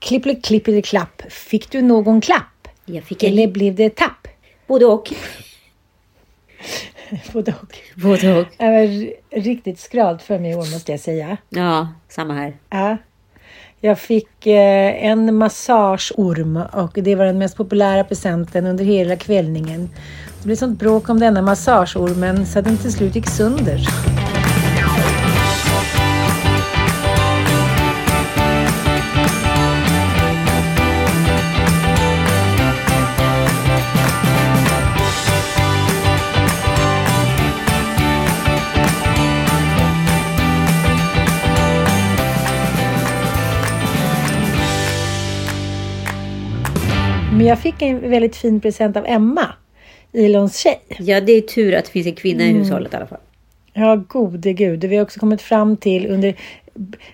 Klippeli klippeli klapp. Fick du någon klapp? Jag fick en... Eller blev det tapp? Både och. Både och. Både och. Det var riktigt skralt för mig i år måste jag säga. Ja, samma här. Ja. Jag fick eh, en massageorm och det var den mest populära presenten under hela kvällningen. Det blev sånt bråk om denna massageormen så att den till slut gick sönder. Men jag fick en väldigt fin present av Emma, Ilons tjej. Ja, det är tur att det finns en kvinna i hushållet i alla fall. Ja, gode gud. Vi har också kommit fram till under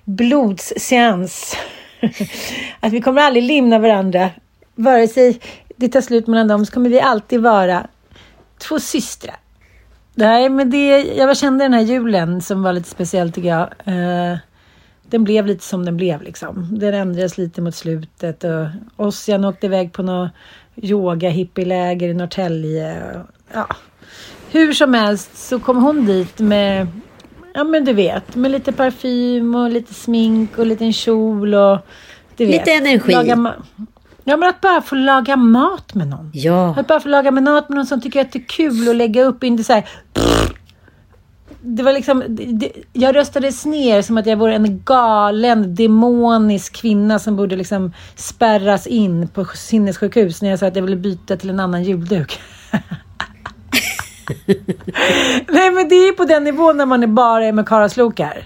blodsseans att vi kommer aldrig lämna varandra. Vare sig det tar slut mellan dem så kommer vi alltid vara två systrar. Nej, men det, jag kände den här julen som var lite speciell tycker jag. Den blev lite som den blev liksom. Den ändrades lite mot slutet och Ossian åkte iväg på något yoga hippieläger i Norrtälje. Ja. Hur som helst så kom hon dit med, ja men du vet, med lite parfym och lite smink och liten kjol och du vet. Lite energi. Laga ma- ja men att bara få laga mat med någon. Ja, Att bara få laga med mat med någon som tycker att det är kul att lägga upp, inte så här. Det var liksom, det, jag röstades ner som att jag vore en galen, demonisk kvinna som borde liksom spärras in på sinnessjukhus när jag sa att jag ville byta till en annan julduk. Nej men det är på den nivån när man är bara är med karlaslokar.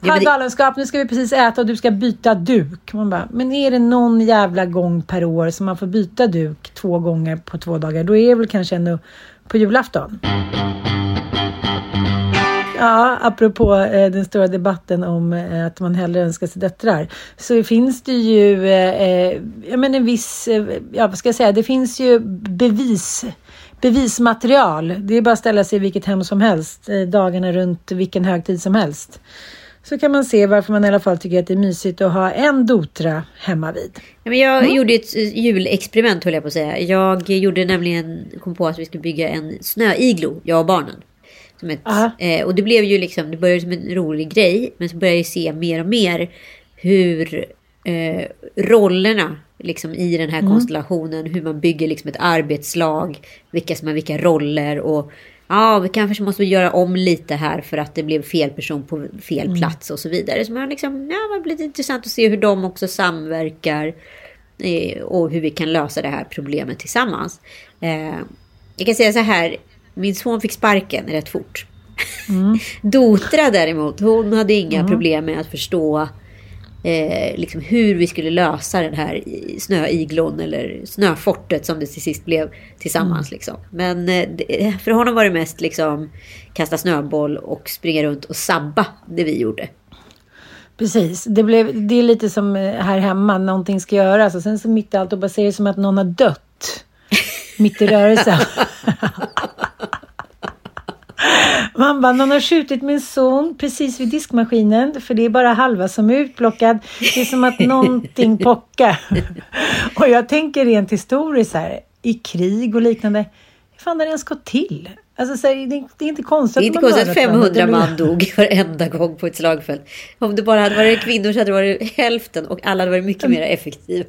men Ja, det- galenskap, nu ska vi precis äta och du ska byta duk. Man bara, men är det någon jävla gång per år som man får byta duk två gånger på två dagar, då är det väl kanske ändå på julafton. Ja, apropå eh, den stora debatten om eh, att man hellre önskar sig döttrar. Så finns det ju, eh, eh, jag menar en viss, eh, ja vad ska jag säga, det finns ju bevis, bevismaterial. Det är bara att ställa sig i vilket hem som helst, eh, dagarna runt vilken högtid som helst. Så kan man se varför man i alla fall tycker att det är mysigt att ha en dotra hemma vid. Jag gjorde ett julexperiment höll jag på att säga. Jag gjorde nämligen, kom på att vi skulle bygga en snöiglo, jag och barnen. Ett, eh, och det blev ju liksom, det började som en rolig grej. Men så började jag se mer och mer hur eh, rollerna liksom i den här konstellationen, hur man bygger liksom ett arbetslag, vilka som har vilka roller och ja, vi kanske måste göra om lite här för att det blev fel person på fel plats och så vidare. Så man liksom, ja, det lite intressant att se hur de också samverkar eh, och hur vi kan lösa det här problemet tillsammans. Eh, jag kan säga så här, min son fick sparken rätt fort. Dotra däremot, hon hade inga problem med att förstå eh, liksom hur vi skulle lösa den här snöiglon eller snöfortet som det till sist blev tillsammans. Liksom. Men eh, för honom var det mest liksom kasta snöboll och springa runt och sabba det vi gjorde. Precis, det, blev, det är lite som eh, här hemma, någonting ska göras och sen så mitt i allt och bara ser det som att någon har dött. Mitt i rörelsen. Man bara, någon har skjutit min son precis vid diskmaskinen för det är bara halva som är utplockad. Det är som att någonting pockar. Och jag tänker rent historiskt här, i krig och liknande. Hur fan har det ens gått till? Alltså, så här, det, är inte konstigt Det är inte man konstigt att mördat varandra. 500 Det är- man dog varenda gång på ett slagfält. Om det bara hade varit kvinnor så hade det varit hälften och alla hade varit mycket mer effektiva.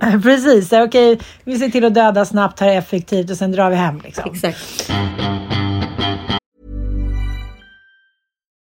Precis, okej, vi ser till att döda snabbt här effektivt och sen drar vi hem liksom. Exakt.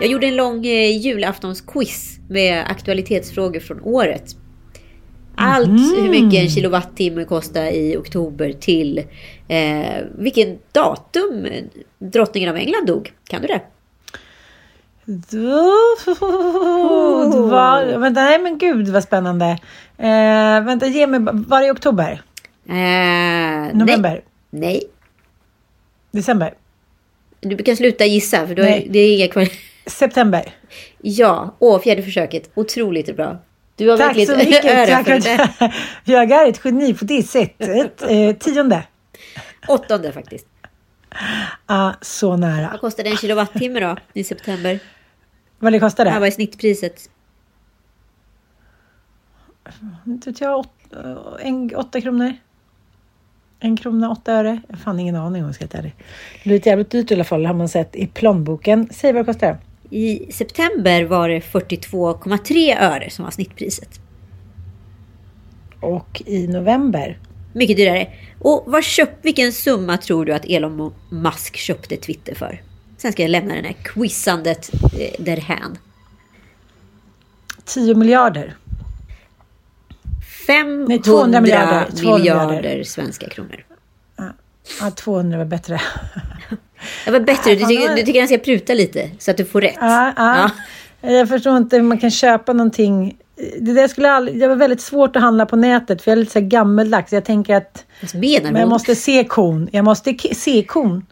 Jag gjorde en lång eh, julaftonsquiz med aktualitetsfrågor från året. Allt hur mycket en kilowattimme kostar i oktober till eh, vilken datum drottningen av England dog. Kan du det? Då, var, vänta, nej men gud vad spännande. Eh, vänta, ge mig, var det i oktober? Eh, November? Nej. nej. December? Du kan sluta gissa för är, Nej. det är inga kvar. September? Ja, åh, fjärde försöket. Otroligt bra. Du har Tack verkligen så mycket. Tack för det. jag är ett geni på det sättet. Eh, tionde? Åttonde faktiskt. Ah, så nära. Vad kostade en kilowattimme då i september? Vad det kostade? Vad var snittpriset? Jag, åt, en, åtta kronor. En krona, åtta öre. Jag har fan ingen aning om jag ska vara ärlig. Det blir jävligt dyrt i alla fall har man sett i plånboken. Säg vad det kostar. I september var det 42,3 öre som var snittpriset. Och i november. Mycket dyrare. Och vad köp, vilken summa tror du att Elon Musk köpte Twitter för? Sen ska jag lämna den här quizandet eh, därhän. 10 miljarder. 500 Nej, 200 miljarder, miljarder. 200 miljarder. svenska kronor. Ja, 200 var bättre. Det var bättre. Du Ja, tycker, du tycker han ska pruta lite så att du får rätt. Ja, ja. Jag förstår inte hur man kan köpa någonting. Det, där skulle aldrig, det var väldigt svårt att handla på nätet för jag är lite så här gammeldags. Jag tänker att men jag måste se kon. Jag måste se kon.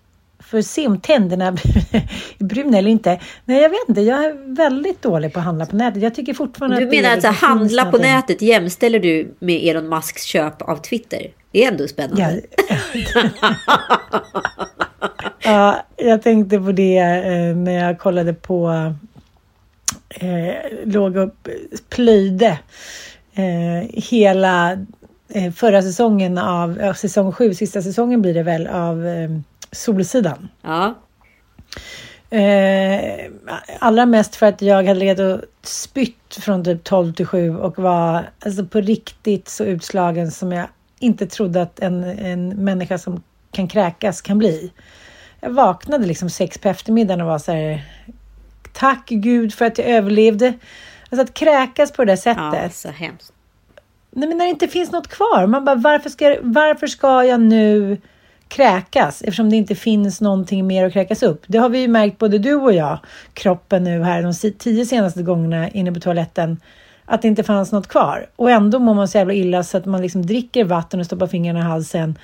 För att se om tänderna är bruna eller inte. Nej, jag vet inte. Jag är väldigt dålig på att handla på nätet. Jag tycker fortfarande Du att det menar alltså handla på någonting. nätet jämställer du med Elon Musks köp av Twitter? Det är ändå spännande. Ja. ja, jag tänkte på det eh, när jag kollade på eh, låg och plöjde eh, hela eh, förra säsongen av säsong sju, sista säsongen blir det väl av eh, Solsidan. Ja. Eh, allra mest för att jag hade legat och spytt från typ 12 till 7 och var alltså på riktigt så utslagen som jag inte trodde att en, en människa som kan kräkas kan bli. Jag vaknade liksom sex på eftermiddagen och var så här Tack Gud för att jag överlevde. Alltså att kräkas på det där sättet. ja, så hemskt. Nej, men när det inte finns något kvar. Man bara, varför ska, varför ska jag nu kräkas? Eftersom det inte finns någonting mer att kräkas upp. Det har vi ju märkt både du och jag, kroppen nu här de tio senaste gångerna inne på toaletten. Att det inte fanns något kvar. Och ändå mår man så jävla illa så att man liksom dricker vatten och stoppar fingrarna i halsen.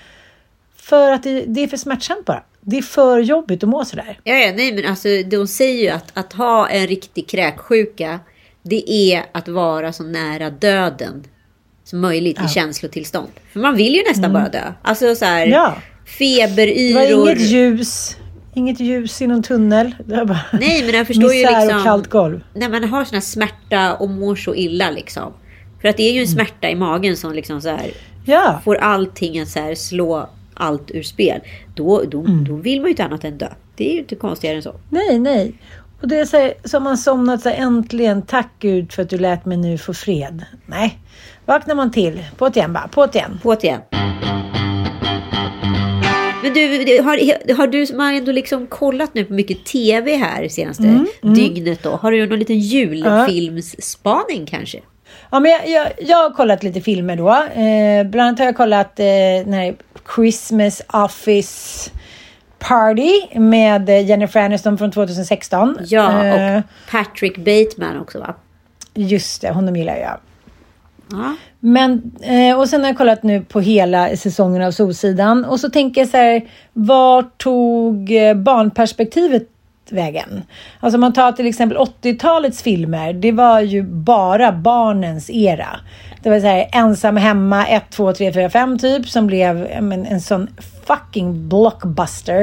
För att det, det är för smärtsamt bara. Det är för jobbigt att må sådär. Ja, ja, nej, men alltså de säger ju att att ha en riktig kräksjuka, det är att vara så nära döden som möjligt i känslotillstånd. För man vill ju nästan bara dö. Alltså så här, Mm. Ja. Det var feberyror. inget ljus. Inget ljus i någon tunnel. Det var bara Nej, men jag förstår ju liksom. och kallt golv. När man har sån här smärta och mår så illa liksom. För att det är ju en Mm. smärta i magen som liksom så här Ja. får allting att så här slå allt ur spel. Då, då, Mm. då vill man ju inte annat än dö. Det är ju inte konstigare än så. Nej, nej. Och det är så här, som man somnat så här, äntligen, tack Gud för att du lät mig nu få fred. Nej, vaknar man till. På igen bara, på igen. På igen. Men du, har, har du som har ändå liksom kollat nu på mycket TV här senaste Mm, dygnet då? Har du någon liten julfilmsspaning kanske? Ja, men jag, jag, jag har kollat lite filmer då. Eh, bland annat har jag kollat eh, den Christmas Office Party med eh, Jennifer Aniston från 2016. Ja, Eh, och Patrick Bateman också va? Just det, honom gillar jag. Ja. Men, eh, och sen har jag kollat nu på hela säsongen av Solsidan. Och så tänker jag så här, var tog eh, barnperspektivet vägen? Alltså om man tar till exempel 80-talets filmer. Det var ju bara barnens era. Det var så här ensam hemma, 1, 2, 3, 4, 5 typ. Som blev men, en sån fucking blockbuster.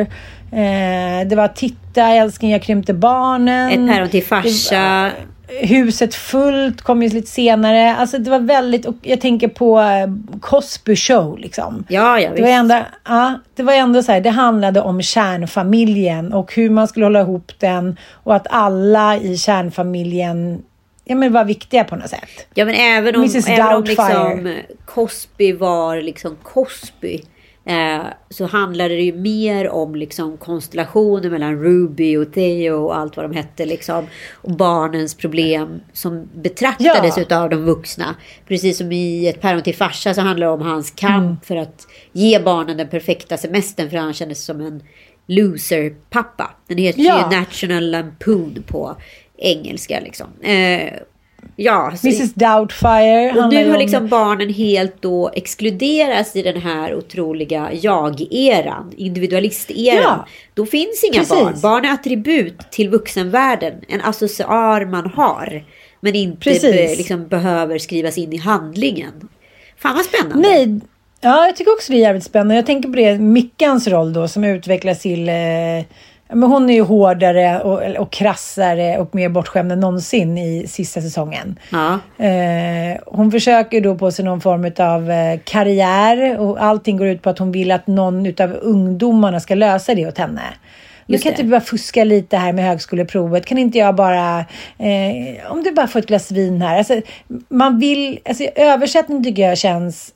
Eh, det var Titta älskling jag krympte barnen. Ett päron till farsa. Huset fullt kom ju lite senare. Alltså det var väldigt, och jag tänker på eh, Cosby show liksom. Ja, ja, det var, ändå, ja, det var ändå så här, det handlade om kärnfamiljen och hur man skulle hålla ihop den och att alla i kärnfamiljen ja, men var viktiga på något sätt. Ja, men även om, även om liksom Cosby var liksom Cosby Eh, så handlade det ju mer om liksom konstellationer mellan Ruby och Theo och allt vad de hette. Liksom, och barnens problem som betraktades ja. av de vuxna. Precis som i Ett päron till farsa så handlar det om hans kamp mm. för att ge barnen den perfekta semestern. För han kändes som en loser-pappa. Den heter ja. ju National Lampoon på engelska. Liksom. Eh, Ja, Mrs Doubtfire. Och nu har liksom barnen helt då exkluderats i den här otroliga jag-eran, individualist-eran. Ja, då finns inga precis. barn. Barn är attribut till vuxenvärlden, en accessoar man har. Men inte be, liksom, behöver skrivas in i handlingen. Fan vad spännande. Nej, ja, jag tycker också det är jävligt spännande. Jag tänker på det, Mickans roll då som utvecklas till eh, men hon är ju hårdare och, och krassare och mer bortskämd än någonsin i sista säsongen. Ja. Eh, hon försöker då på sig någon form av eh, karriär och allting går ut på att hon vill att någon av ungdomarna ska lösa det åt henne. Du kan inte bara fuska lite här med högskoleprovet. Kan inte jag bara, eh, om du bara får ett glas vin här. Alltså, man vill, alltså översättning tycker jag känns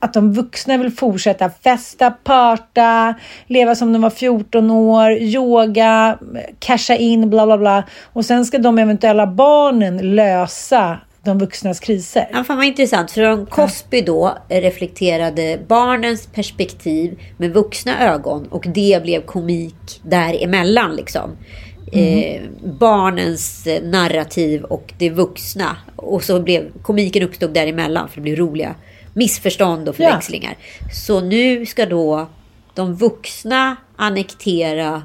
att de vuxna vill fortsätta festa, parta, leva som de var 14 år, yoga, casha in, bla bla bla. Och sen ska de eventuella barnen lösa de vuxnas kriser. Ja, fan vad intressant. För om Cosby då reflekterade barnens perspektiv med vuxna ögon och det blev komik däremellan liksom. Mm. Eh, barnens narrativ och det vuxna. Och så blev komiken uppstod däremellan för det blev roliga missförstånd och förväxlingar. Ja. Så nu ska då de vuxna annektera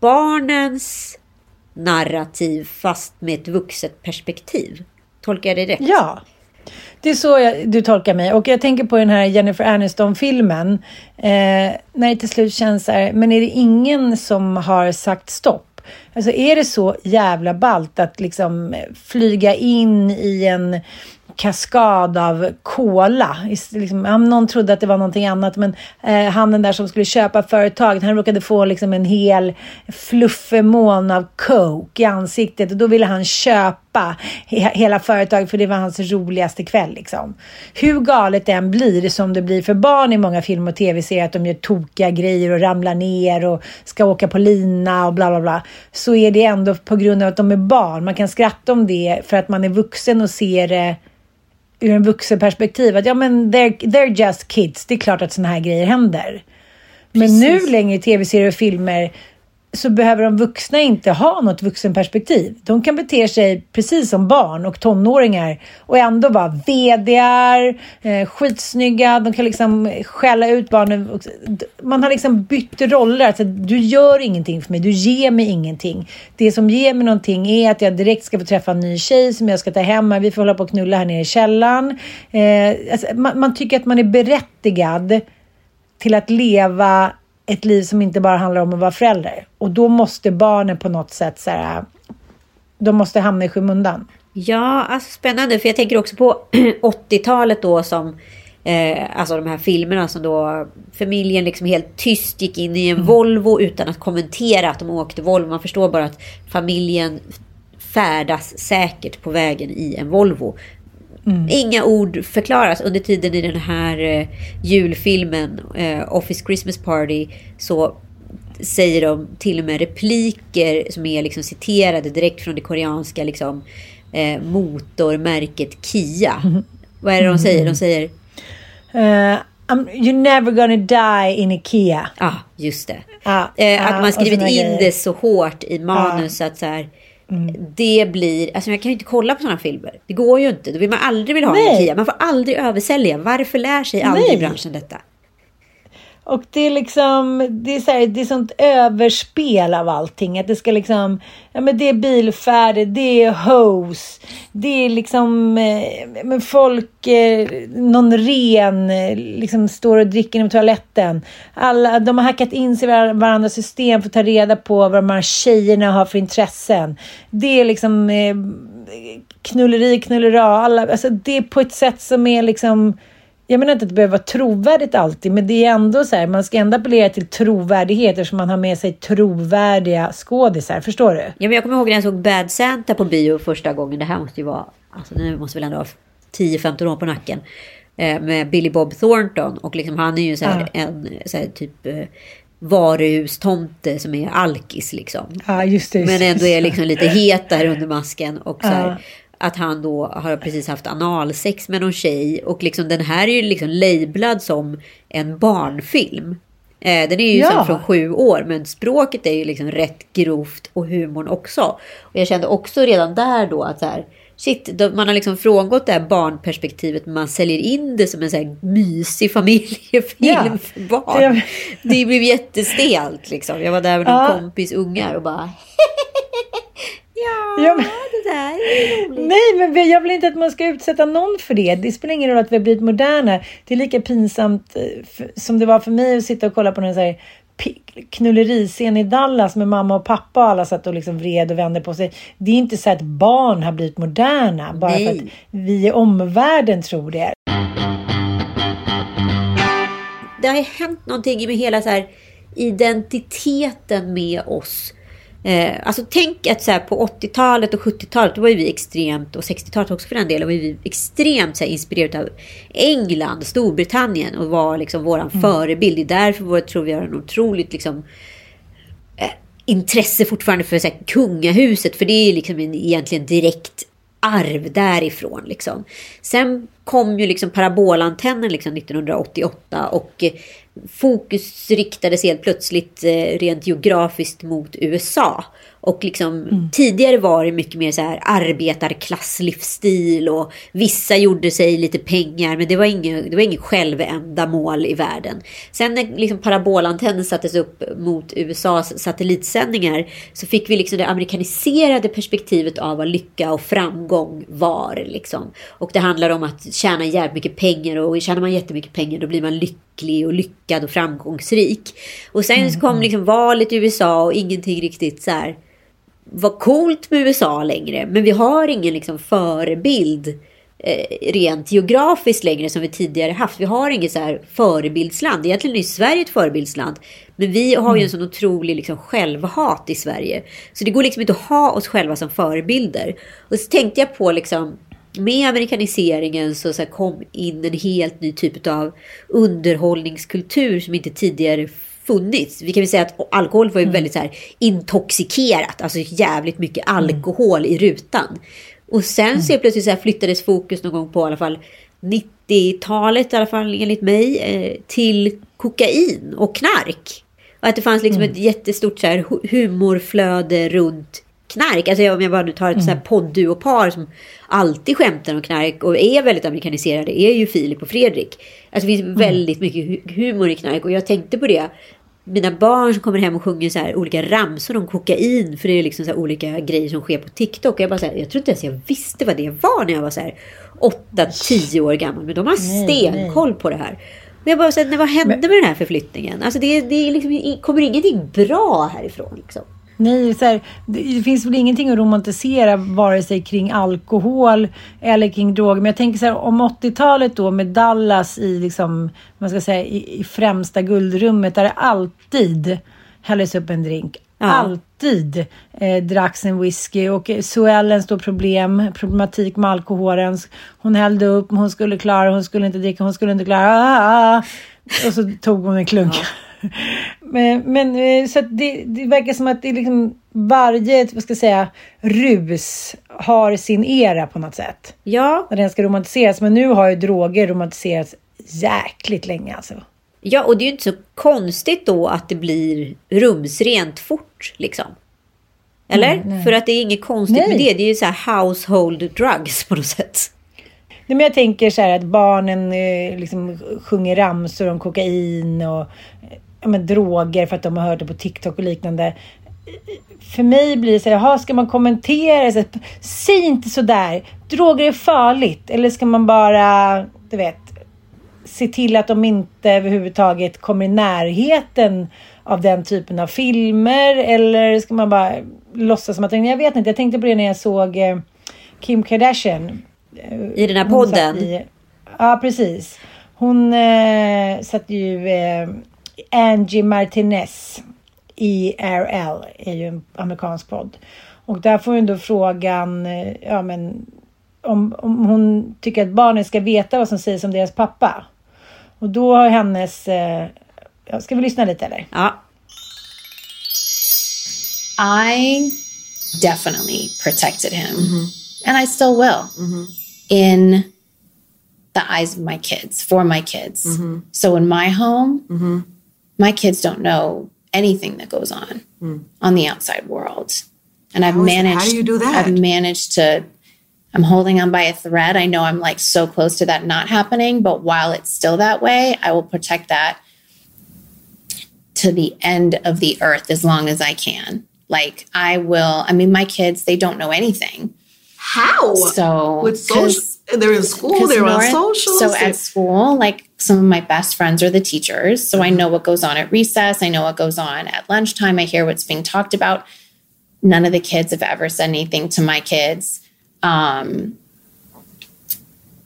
barnens narrativ fast med ett vuxet perspektiv. Tolkar jag det rätt? Ja. Det är så jag, du tolkar mig. Och jag tänker på den här Jennifer Aniston-filmen. Eh, när det till slut känns så här, men är det ingen som har sagt stopp? Alltså är det så jävla balt att liksom flyga in i en kaskad av kola. Liksom, någon trodde att det var någonting annat, men eh, han den där som skulle köpa företaget, han råkade få liksom en hel fluffemoln av coke i ansiktet och då ville han köpa he hela företaget för det var hans roligaste kväll. Liksom. Hur galet det än blir, som det blir för barn i många film och tv-serier, att de gör tokiga grejer och ramlar ner och ska åka på lina och bla bla bla, så är det ändå på grund av att de är barn. Man kan skratta om det för att man är vuxen och ser det ur en vuxenperspektiv att ja men they're, they're just kids. Det är klart att sådana här grejer händer. Men Precis. nu längre i tv-serier och filmer så behöver de vuxna inte ha något vuxenperspektiv. De kan bete sig precis som barn och tonåringar och ändå vara VDar, eh, skitsnygga, de kan liksom skälla ut barnen. Man har liksom bytt roller. Alltså, du gör ingenting för mig, du ger mig ingenting. Det som ger mig någonting är att jag direkt ska få träffa en ny tjej som jag ska ta hem. Vi får hålla på och knulla här nere i källaren. Eh, alltså, man, man tycker att man är berättigad till att leva ett liv som inte bara handlar om att vara förälder. Och då måste barnen på något sätt så här, de måste hamna i skymundan. Ja, alltså spännande. För jag tänker också på 80-talet då som eh, alltså de här filmerna som då familjen liksom helt tyst gick in i en mm. Volvo utan att kommentera att de åkte Volvo. Man förstår bara att familjen färdas säkert på vägen i en Volvo. Mm. Inga ord förklaras under tiden i den här eh, julfilmen eh, Office Christmas Party så säger de till och med repliker som är liksom citerade direkt från det koreanska liksom, eh, motormärket Kia. Mm. Vad är det de säger? De säger... Uh, you're never gonna die in a Kia. Ja, ah, just det. Ah, eh, att man skrivit in det så hårt i manus att så här... Mm. Det blir, alltså jag kan ju inte kolla på sådana filmer. Det går ju inte. Då vill man aldrig vilja ha Nej. en Kia. Man får aldrig översälja. Varför lär sig aldrig Nej. branschen detta? Och det är liksom, det är, så här, det är sånt överspel av allting. Att det ska liksom, ja men det är bilfärd, det är hose, det är liksom, eh, men folk, eh, någon ren, eh, liksom står och dricker inom toaletten. Alla, de har hackat in sig i varandras system för att ta reda på vad de här tjejerna har för intressen. Det är liksom eh, knulleri, knullera, alla, alltså det är på ett sätt som är liksom jag menar inte att det behöver vara trovärdigt alltid, men det är ändå så här, man ska ändå appellera till trovärdighet eftersom man har med sig trovärdiga skådisar. Förstår du? Ja, men jag kommer ihåg när jag såg Bad Santa på bio första gången. Det här måste ju vara, alltså nu måste väl ändå ha 10-15 år på nacken. Eh, med Billy Bob Thornton och liksom han är ju så här, ja. en så här, typ eh, varuhustomte som är alkis liksom. Ja, just det, just men ändå är liksom lite het där under masken. Och så här, att han då har precis haft analsex med någon tjej. Och liksom den här är ju liksom lablad som en barnfilm. Eh, den är ju ja. från sju år, men språket är ju liksom rätt grovt och humorn också. Och jag kände också redan där då att så här, shit, man har liksom frångått det här barnperspektivet, men man säljer in det som en så här mysig familjefilm ja. för barn. Det blev jättestelt liksom. Jag var där med en kompis ungar och bara Ja, ja men, det där är roligt. Nej, men jag vill inte att man ska utsätta någon för det. Det spelar ingen roll att vi har blivit moderna. Det är lika pinsamt eh, som det var för mig att sitta och kolla på en så här knulleriscen i Dallas med mamma och pappa och alla satt och liksom vred och vände på sig. Det är inte så att barn har blivit moderna bara Nej. för att vi i omvärlden tror det. Det har hänt någonting med hela så här identiteten med oss Eh, alltså tänk att så här, på 80-talet och 70-talet då var vi extremt, och 60-talet också för den delen, var vi extremt så här, inspirerade av England, Storbritannien och var liksom våran mm. förebild. Det är därför vår, tror vi har en otroligt liksom, eh, intresse fortfarande för så här, kungahuset. För det är liksom en, egentligen direkt arv därifrån. Liksom. Sen kom ju liksom parabolantennen liksom 1988 och eh, fokus riktades helt plötsligt eh, rent geografiskt mot USA. Och liksom, mm. tidigare var det mycket mer så här arbetarklasslivsstil och vissa gjorde sig lite pengar men det var inget, det var inget självändamål i världen. Sen när liksom parabolantennen sattes upp mot USAs satellitsändningar så fick vi liksom det amerikaniserade perspektivet av vad lycka och framgång var. Liksom. Och det handlar om att tjäna jävligt mycket pengar och tjänar man jättemycket pengar då blir man lycklig och lyckad och framgångsrik. Och sen mm. kom liksom valet i USA och ingenting riktigt så här var coolt med USA längre. Men vi har ingen liksom förebild eh, rent geografiskt längre som vi tidigare haft. Vi har inget så här förebildsland. Egentligen är Sverige ett förebildsland. Men vi har ju en mm. sån otrolig liksom självhat i Sverige. Så det går liksom inte att ha oss själva som förebilder. Och så tänkte jag på liksom med amerikaniseringen så, så kom in en helt ny typ av underhållningskultur som inte tidigare funnits. Vi kan väl säga att alkohol var ju mm. väldigt så här intoxikerat. Alltså jävligt mycket mm. alkohol i rutan. Och sen mm. så plötsligt så flyttades fokus någon gång på i alla fall 90-talet i alla fall enligt mig eh, till kokain och knark. Och att det fanns liksom mm. ett jättestort så här humorflöde runt knark. Alltså om jag bara nu tar ett mm. så här poddduopar som alltid skämtar om knark och är väldigt amerikaniserade är ju Filip och Fredrik. Alltså det finns mm. väldigt mycket humor i knark och jag tänkte på det mina barn som kommer hem och sjunger så här olika ramsor om kokain. För det är liksom så olika grejer som sker på TikTok. Och jag, bara så här, jag tror inte ens jag visste vad det var när jag var så här 8-10 år gammal. Men de har stenkoll på det här. Och jag bara så här, vad hände med den här förflyttningen? Alltså det, det liksom, kommer ingenting bra härifrån. Liksom. Nej, så här, det finns väl ingenting att romantisera vare sig kring alkohol eller kring droger. Men jag tänker så här, om 80-talet då med Dallas i, liksom, man ska säga, i, i främsta guldrummet där det alltid hälldes upp en drink. Ja. Alltid eh, dracks en whisky och Suellen står problem, problematik med alkoholen. Hon hällde upp, hon skulle klara, hon skulle inte dricka, hon skulle inte klara. Ah, ah, ah. Och så tog hon en klunk. Ja. Men, men eh, så det, det verkar som att det liksom varje, vad ska jag säga, rus har sin era på något sätt. Ja. När den ska romantiseras. Men nu har ju droger romantiserats jäkligt länge alltså. Ja, och det är ju inte så konstigt då att det blir rumsrent fort liksom. Eller? Nej. För att det är inget konstigt nej. med det. Det är ju så här household drugs på något sätt men jag tänker så här att barnen eh, liksom sjunger ramsor om kokain och eh, ja, men, droger för att de har hört det på TikTok och liknande. För mig blir det så här, jaha, ska man kommentera? Så, Säg inte så där. Droger är farligt. Eller ska man bara, du vet, se till att de inte överhuvudtaget kommer i närheten av den typen av filmer? Eller ska man bara låtsas som att... Jag vet inte, jag tänkte på det när jag såg eh, Kim Kardashian. I den här podden? I, ja, precis. Hon eh, satt ju... Eh, Angie Martinez i RL, är ju en amerikansk podd. Och där får hon då frågan eh, ja, men, om, om hon tycker att barnen ska veta vad som sägs om deras pappa. Och då har hennes... Eh, ja, ska vi lyssna lite eller? Ja. I definitely protected him, and I still will in the eyes of my kids, for my kids. Mm-hmm. So in my home, mm-hmm. my kids don't know anything that goes on mm. on the outside world. And I've How is- how managed do you do that? I've managed to I'm holding on by a thread. I know I'm like so close to that not happening, but while it's still that way, I will protect that to the end of the earth as long as I can. Like I will, I mean, my kids, they don't know anything. How? So with social, they're in school, they're on social. So at school, like some of my best friends are the teachers. So I know what goes on at recess. I know what goes on at lunchtime. I hear what's being talked about. None of the kids have ever said anything to my kids. Um,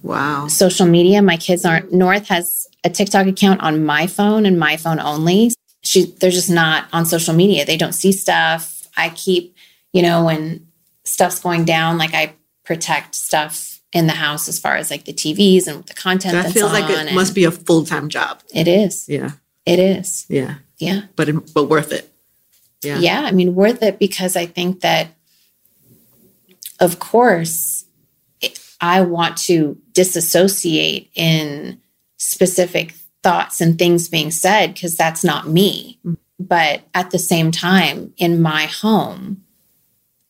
wow. social media. My kids aren't. North has a TikTok account on my phone and my phone only. She, they're just not on social media. They don't see stuff. I keep, you know, when stuff's going down, like I protect stuff in the house as far as like the TVs and the content That feels like it must be a full time job. It is. Yeah. It is. Yeah. Yeah. But it- but worth it. Yeah. Yeah, I mean, worth it because I think that, of course, I want to disassociate in specific thoughts and things being said because that's not me. Mm. But at the same time, in my home,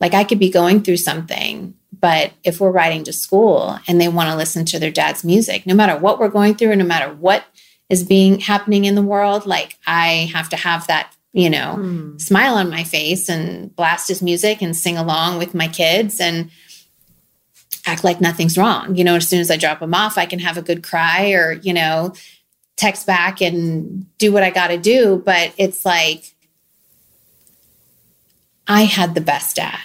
like I could be going through something, but if we're riding to school and they want to listen to their dad's music, no matter what we're going through, and no matter what is being happening in the world, like I have to have that, you know, hmm. smile on my face and blast his music and sing along with my kids and act like nothing's wrong. You know, as soon as I drop them off, I can have a good cry or, you know, text back and do what I got to do. But it's like, I had the best dad.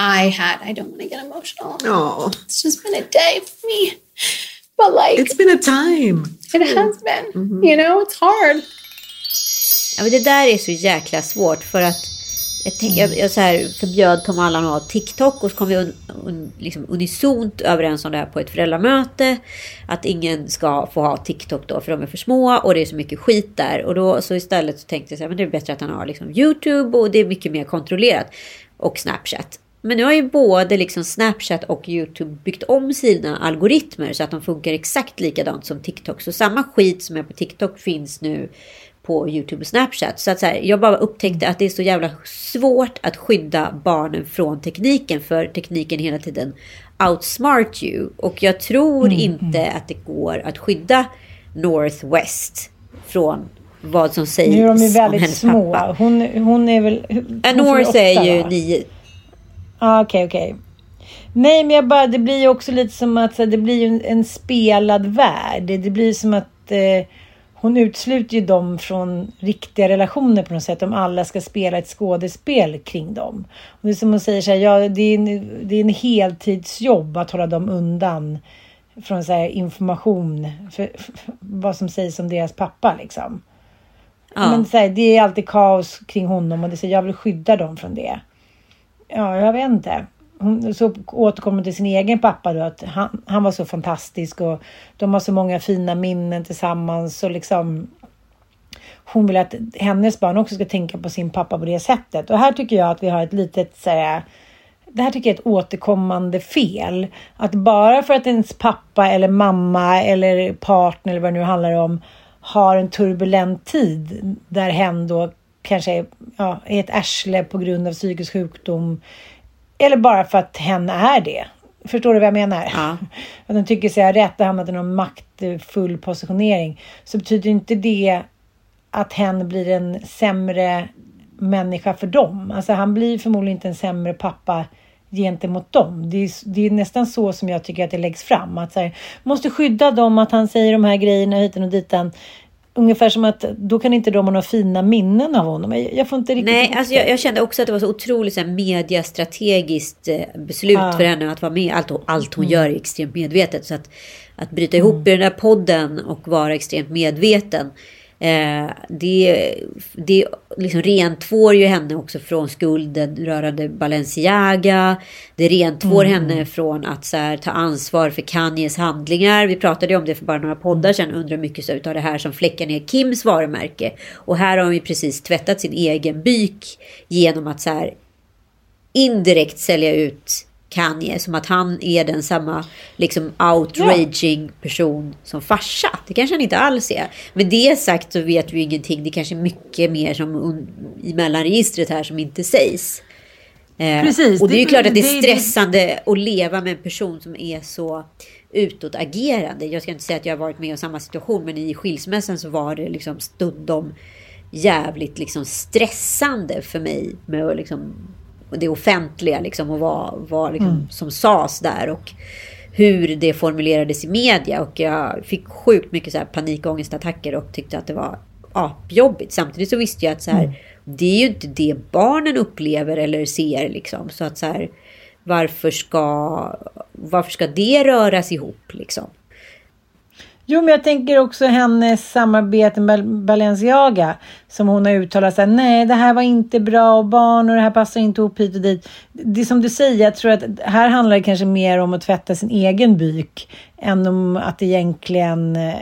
I had, I don't want to get emotional. Oh, It's just been a day for me. But like, it's been a time. it has been, you know, it's hard. Ja, men det där är så jäkla svårt för att jag, tänk, jag, jag så här förbjöd Tom Allan att ha TikTok och så kom vi un, un, liksom unisont överens om det här på ett föräldramöte. Att ingen ska få ha TikTok då för de är för små och det är så mycket skit där. Och då så istället så tänkte jag så här, men det är bättre att han har liksom YouTube och det är mycket mer kontrollerat. Och Snapchat. Men nu har ju både liksom Snapchat och YouTube byggt om sina algoritmer så att de funkar exakt likadant som TikTok. Så samma skit som är på TikTok finns nu på YouTube och Snapchat. Så att så här, jag bara upptäckte att det är så jävla svårt att skydda barnen från tekniken. För tekniken hela tiden outsmart you. Och jag tror inte att det går att skydda Northwest från vad som sägs Nu är de ju väldigt små. Hon, hon är väl... hon Ja, fyller North åtta, är ju va? Nio. Ja, okej, okej. Nej, men jag bara, det blir ju också lite som att här, det blir ju en, en spelad värld. Det, det blir som att eh, hon utesluter ju dem från riktiga relationer på något sätt. Om alla ska spela ett skådespel kring dem. Och det är som hon säger så här, ja, det är en, det är en heltidsjobb att hålla dem undan från så här, information. För, för, för vad som sägs om deras pappa liksom. Ja. Men så här, det är alltid kaos kring honom och det är så, jag vill skydda dem från det. Ja, jag vet inte. Hon, så återkommer hon till sin egen pappa då, att han, han var så fantastisk och de har så många fina minnen tillsammans och liksom hon vill att hennes barn också ska tänka på sin pappa på det sättet. Och här tycker jag att vi har ett litet så här, det här tycker jag är ett återkommande fel. Att bara för att ens pappa eller mamma eller partner eller vad det nu handlar om har en turbulent tid där hen då kanske är, ja, är ett arsle på grund av psykisk sjukdom eller bara för att hen är det. Förstår du vad jag menar? Ja. Att de tycker sig ha rätt och hamnat i någon maktfull positionering. Så betyder inte det att hen blir en sämre människa för dem. Alltså han blir förmodligen inte en sämre pappa gentemot dem. Det är, det är nästan så som jag tycker att det läggs fram. Att så här, måste skydda dem, att han säger de här grejerna hiten och ditan. Ungefär som att då kan inte de ha några fina minnen av honom. Jag, jag får inte riktigt Nej, alltså jag, jag kände också att det var så otroligt så här, mediastrategiskt eh, beslut Ja. för henne att vara med. Allt, allt hon gör är extremt medvetet. Så att, att bryta ihop i den där podden och vara extremt medveten. Eh, det det liksom rentvår ju henne också från skulden rörande Balenciaga. Det rentvår henne från att så här, ta ansvar för Kanyes handlingar. Vi pratade om det för bara några poddar sedan. Undrar mycket så utav det här som fläckar ner Kims varumärke. Och här har hon ju precis tvättat sin egen byk genom att så här indirekt sälja ut Kanye som att han är den samma liksom outraging person som farsa. Det kanske han inte alls är. Med det sagt så vet vi ingenting. Det kanske är mycket mer som i mellanregistret här som inte sägs. Eh, Precis, och det är ju klart att det är stressande att leva med en person som är så utåtagerande. Jag ska inte säga att jag har varit med i samma situation, men i skilsmässan så var det liksom stundom jävligt liksom stressande för mig med att liksom, det offentliga liksom, och vad, vad liksom, som sades där. Och hur det formulerades i media. Och jag fick sjukt mycket så här panikångestattacker och tyckte att det var apjobbigt. Samtidigt så visste jag att så här, det är ju inte det barnen upplever eller ser. Liksom. Så att så här, varför ska, varför ska det röras ihop liksom? Jo, men jag tänker också hennes samarbete med Balenciaga. Som hon har uttalat sig. Nej, det här var inte bra och barn och det här passar inte ihop hit och dit. Det är som du säger, jag tror att här handlar det kanske mer om att tvätta sin egen byk. Än om att egentligen eh,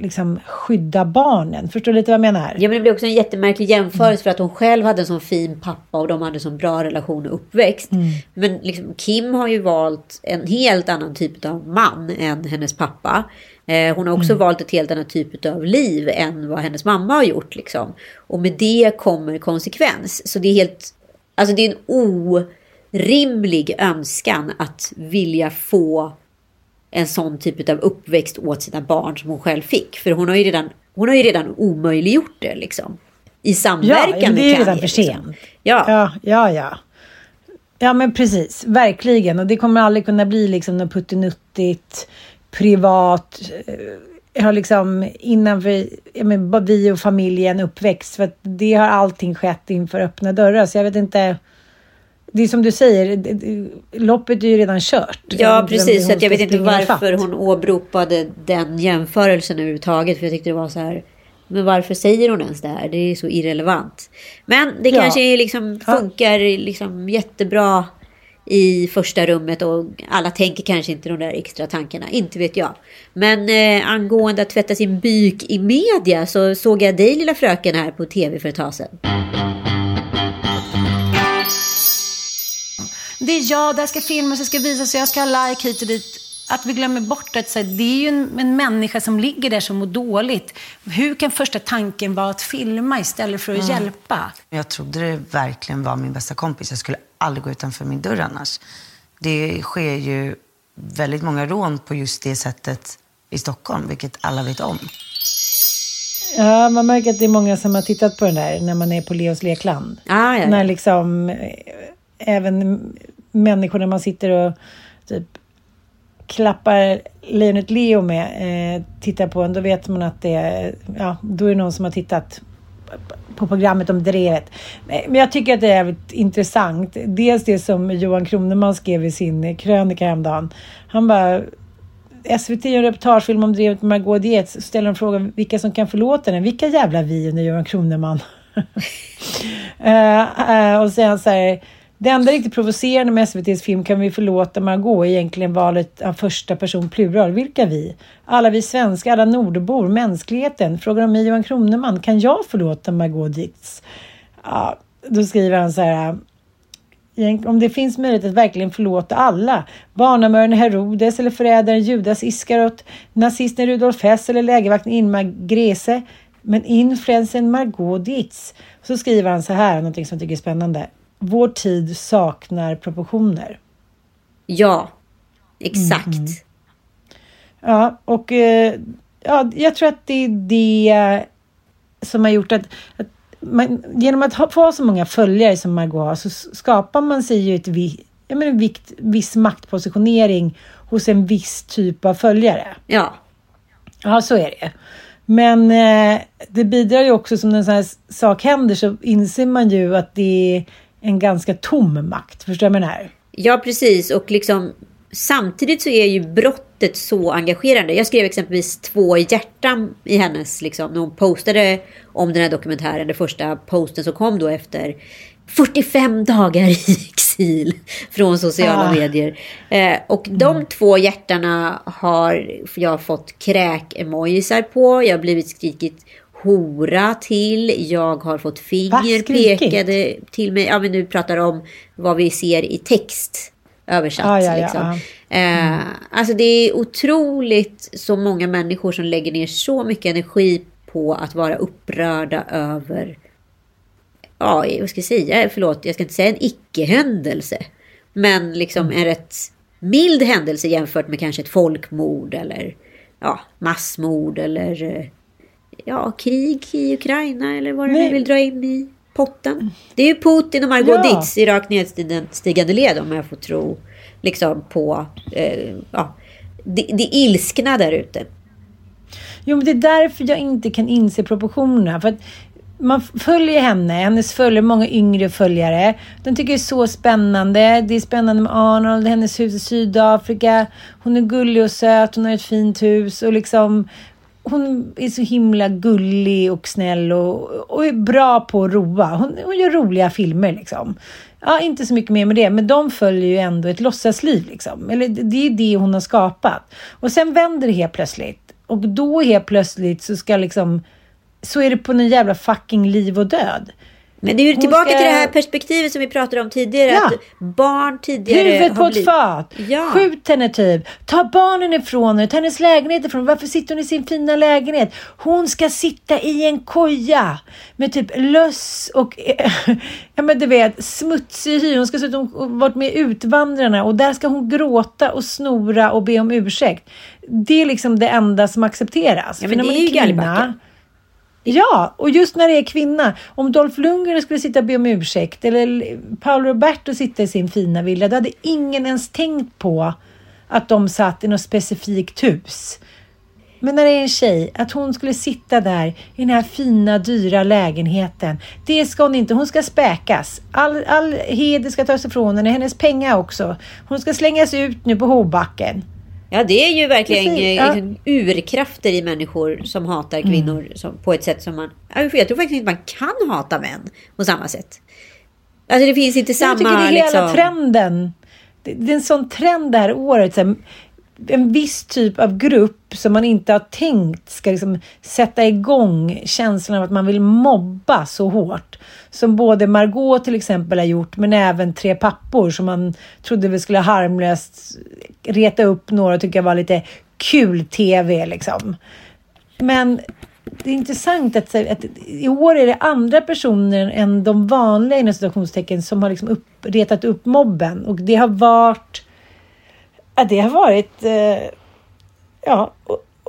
liksom skydda barnen. Förstår du lite vad jag menar? Ja men det blir också en jättemärklig jämförelse för att hon själv hade en sån fin pappa och de hade en sån bra relation och uppväxt. Men liksom, Kim har ju valt en helt annan typ av man än hennes pappa. Eh, hon har också valt ett helt annat typ av liv än vad hennes mamma har gjort. Liksom. Och med det kommer konsekvens. Så det är helt, alltså det är en orimlig önskan att vilja få en sån typ av uppväxt åt sina barn som hon själv fick. För hon har ju redan, hon har ju redan omöjliggjort det liksom. I samverkan Ja, det är med ju redan för sent. Liksom. Ja. Ja, ja, ja. Ja, men precis. Verkligen. Och det kommer aldrig kunna bli liksom något puttinuttigt, privat. eh, Har liksom innanför ja, men, vi och familjen uppväxt. För att det har allting skett inför öppna dörrar. Så jag vet inte. Det är som du säger, loppet är ju redan kört. Jag Ja, precis. Så jag vet inte varför hon åberopade den jämförelsen överhuvudtaget. För jag tyckte det var så här. Men varför säger hon ens det här? Det är så irrelevant. Men det Ja. kanske liksom funkar liksom jättebra i första rummet och alla tänker kanske inte de där extra tankarna. Inte vet jag. Men eh, angående att tvätta sin byk i media så såg jag dig lilla fröken här på tv för ett tag sedan. Det är jag, det här ska filmas, det ska visas, jag ska ha like hit och dit. Att vi glömmer bort att här, det är ju en, en människa som ligger där som mår dåligt. Hur kan första tanken vara att filma istället för att hjälpa? Jag trodde det verkligen var min bästa kompis. Jag skulle aldrig gå utanför min dörr annars. Det sker ju väldigt många rån på just det sättet i Stockholm, vilket alla vet om. Ja, man märker att det är många som har tittat på den där när man är på Leos lekland. Ah, ja, När ja. liksom eh, även människor när man sitter och klappar lejonet Leo med eh, tittar på en, då vet man att det är, ja, då är det någon som har tittat på programmet om drevet. Eh, men jag tycker att det är jävligt intressant. Dels det som Johan Kroneman skrev i sin krönika häromdagen. Han bara SVT gör en reportagefilm om drevet med Margot Dietz. Så ställer de frågan vilka som kan förlåta den. Vilka jävla vi under Johan Kroneman? uh, uh, och sen så här. Det enda riktigt provocerande med SVTs film Kan vi förlåta Margot är egentligen valet av första person plural. Vilka vi? Alla vi svenskar, alla nordbor, mänskligheten. Frågar de mig Johan Kroneman, kan jag förlåta Margot Dietz? Ja, då skriver han så här. Om det finns möjlighet att verkligen förlåta alla. Barnamördaren Herodes eller förrädaren Judas Iskarot. Nazisten Rudolf Hess eller lägervakten Ingemar Grese. Men influensen Margot Dietz. Så skriver han så här, någonting som jag tycker är spännande. Vår tid saknar proportioner. Ja, Exakt. Ja, och eh, ja, jag tror att det är det som har gjort att, att man, genom att ha, få så många följare som Margot har så skapar man sig ju ett vi, jag menar, vikt, viss maktpositionering hos en viss typ av följare. Ja. Ja, så är det. Men eh, det bidrar ju också, som när en sån här sak händer så inser man ju att det är en ganska tom makt. Förstår du vad jag menar? Ja, precis. Och liksom samtidigt så är ju brottet så engagerande. Jag skrev exempelvis två hjärtan i hennes, liksom, när hon postade om den här dokumentären. Den första posten som kom då efter 45 dagar i exil från sociala Ah. medier. Eh, och de två hjärtarna har jag fått kräk-emojisar på. Jag har blivit skrikit hora till. Jag har fått finger pekade till mig. Ja, men nu pratar om vad vi ser i text översatt. Ah, ja, ja, liksom. ja. Eh, alltså det är otroligt så många människor som lägger ner så mycket energi på att vara upprörda över, ja, vad ska jag säga, förlåt, jag ska inte säga en icke-händelse. Men liksom Mm. en rätt mild händelse jämfört med kanske ett folkmord eller ja, massmord eller eh, ja, krig i Ukraina eller vad du nu vill dra in i potten. Det är ju Putin och Margot Ja. Ditz i rakt nedstigande led om jag får tro liksom på eh, ja, det, det ilskna där ute. Jo, men det är därför jag inte kan inse proportionerna. För att man följer henne, hennes följare, många yngre följare. De tycker det är så spännande. Det är spännande med Arnold, hennes hus i Sydafrika. Hon är gullig och söt, hon har ett fint hus och liksom hon är så himla gullig och snäll och, och är bra på att roa. Hon, hon gör roliga filmer liksom. Ja, inte så mycket mer med det, men de följer ju ändå ett låtsasliv liksom. Eller det är det hon har skapat. Och sen vänder det helt plötsligt. Och då helt plötsligt så ska liksom så är det på en jävla fucking liv och död. Men det är ju tillbaka ska- till det här perspektivet som vi pratade om tidigare. Ja. Att barn tidigare Huvudet på har ett blivit... fat. Ja. Skjut henne typ. Ta barnen ifrån henne. Ta hennes lägenhet ifrån. Varför sitter hon i sin fina lägenhet? Hon ska sitta i en koja med typ löss och ja men du vet smutsig hy. Hon ska hon varit med Utvandrarna och där ska hon gråta och snora och be om ursäkt. Det är liksom det enda som accepteras. Ja, För men när det man är ju kvinna-. Ja, och just när det är kvinna. Om Dolph Lundgren skulle sitta och be om ursäkt eller Paolo Roberto sitta i sin fina villa, då hade ingen ens tänkt på att de satt i något specifikt hus. Men när det är en tjej, att hon skulle sitta där i den här fina, dyra lägenheten. Det ska hon inte. Hon ska späkas. All, all heder ska tas ifrån henne, hennes pengar också. Hon ska slängas ut nu på Hobacken. Ja, det är ju verkligen Precis, eh, ja. liksom urkrafter i människor som hatar kvinnor som, på ett sätt som man... Ja, Jag tror faktiskt inte man kan hata män på samma sätt. Alltså det finns inte samma... Jag tycker det är hela liksom... trenden. Det, det är en sån trend det här året. Så här, en viss typ av grupp som man inte har tänkt ska liksom sätta igång känslan av att man vill mobba så hårt. Som både Margot till exempel har gjort, men även Tre pappor som man trodde vi skulle harmlöst reta upp några och tycka var lite kul TV liksom. Men det är intressant att, att i år är det andra personer än de vanliga inom citationstecken som har liksom upp, retat upp mobben. Och det har varit... Ja, det har varit... Eh, ja,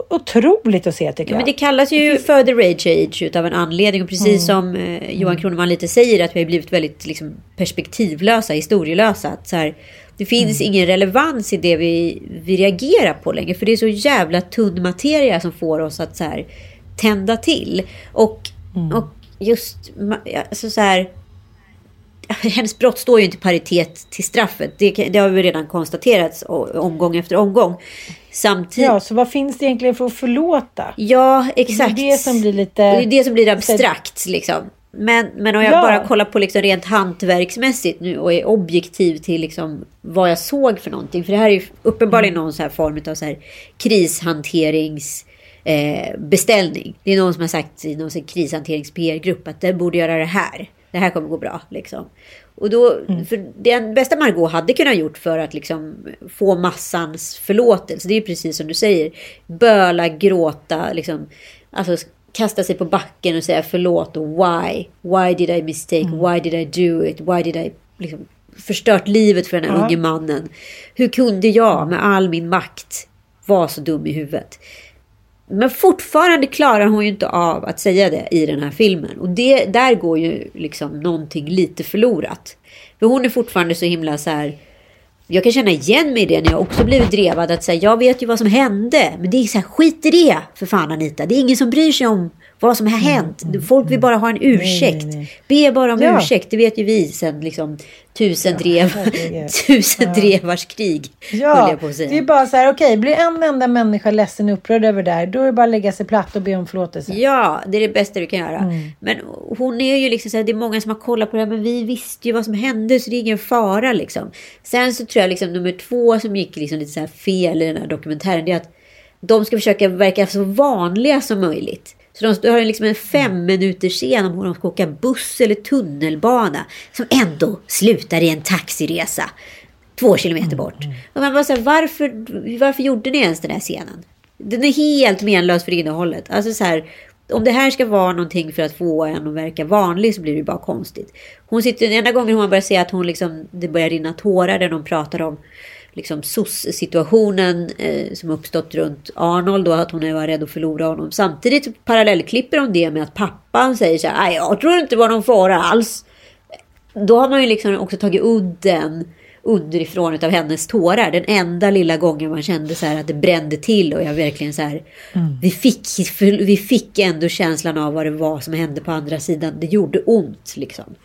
otroligt att se tycker Ja, jag. men det kallas ju för the rage age utav en anledning. Och precis som eh, Johan Kroneman lite säger att vi har blivit väldigt liksom, perspektivlösa, historielösa. Att, så här, det finns ingen relevans i det vi, vi reagerar på längre. För det är så jävla tunn materia som får oss att så här, tända till. Och, och just alltså, så här, hennes brott står ju inte i paritet till straffet. Det, det har vi redan konstaterat omgång efter omgång. Samtidigt... Ja, så vad finns det egentligen för att förlåta? Ja, exakt. Det är det som blir lite... Det är det som blir abstrakt liksom. Men, men om jag Ja. bara kollar på liksom rent hantverksmässigt nu och är objektiv till liksom vad jag såg för någonting. För det här är uppenbarligen någon så här form av så här krishanterings eh, beställning. Det är någon som har sagt i någon sån här krishanterings-PR-grupp att den borde göra det här. Det här kommer gå bra. Liksom. Och då, för det bästa Margot hade kunnat gjort för att liksom få massans förlåtelse, det är precis som du säger. Böla, gråta, liksom, alltså kasta sig på backen och säga förlåt och why? Why did I mistake? Why did I do it? Why did I liksom, förstört livet för den här Ja. unge mannen. Hur kunde jag med all min makt vara så dum i huvudet? Men fortfarande klarar hon ju inte av att säga det i den här filmen. Och det, där går ju liksom någonting lite förlorat. För hon är fortfarande så himla så här... Jag kan känna igen mig i det när jag också blivit drevad att säga jag vet ju vad som hände. Men det är så här, skit i det för fan Anita. Det är ingen som bryr sig om vad som har hänt. Folk vill bara ha en ursäkt. Be bara om Ja. ursäkt. Det vet ju vi sen liksom tusen drev, herregud. tusen drevars krig. Ja, det är bara så här, okej, blir en enda människa ledsen och upprörd över det här, då är det bara att lägga sig platt och be om förlåtelse. Ja, det är det bästa du kan göra. Mm. Men hon är ju liksom så här, det är många som har kollat på det här, men vi visste ju vad som hände så det är ingen fara liksom. Sen så tror jag liksom nummer två som gick liksom lite så här fel i den här dokumentären, det är att de ska försöka verka så vanliga som möjligt. Så de har liksom en fem minuter scen om hur de ska åka buss eller tunnelbana som ändå slutar i en taxiresa två kilometer bort. Och man bara så här, varför, varför gjorde ni ens den här scenen? Den är helt menlös för innehållet. Alltså så här, om det här ska vara någonting för att få en att verka vanlig så blir det bara konstigt. Hon sitter, den enda gången hon börjar se att hon liksom, det börjar rinna tårar när de pratar om liksom SOS-situationen eh, som uppstått runt Arnold och att hon var rädd att förlora honom. Samtidigt parallellklipper de det med att pappan säger så här, "Nej, jag tror inte det var någon fara alls. Då har man ju liksom också tagit udden underifrån av hennes tårar. Den enda lilla gången man kände så här att det brände till och jag verkligen så här. Vi, fick, vi fick ändå känslan av vad det var som hände på andra sidan. Det gjorde ont liksom.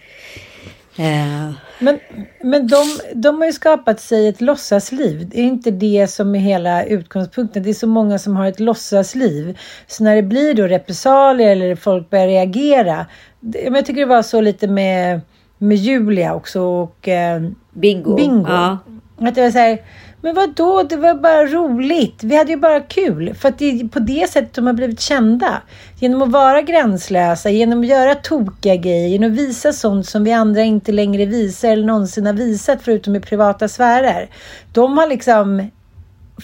Eh, Men, men de, de har ju skapat sig ett låtsasliv. Det är inte det som är hela utgångspunkten. Det är så många som har ett låtsasliv. Så när det blir då repressalier eller folk börjar reagera. Det, men jag tycker det var så lite med, med Julia också och eh, bingo. Bingo. Ja. Att det var så här, men vad då? Det var bara roligt. Vi hade ju bara kul. För att det är på det sättet de har blivit kända. Genom att vara gränslösa, genom att göra tokiga grejer, genom att visa sånt som vi andra inte längre visar eller någonsin har visat förutom i privata sfärer. De har liksom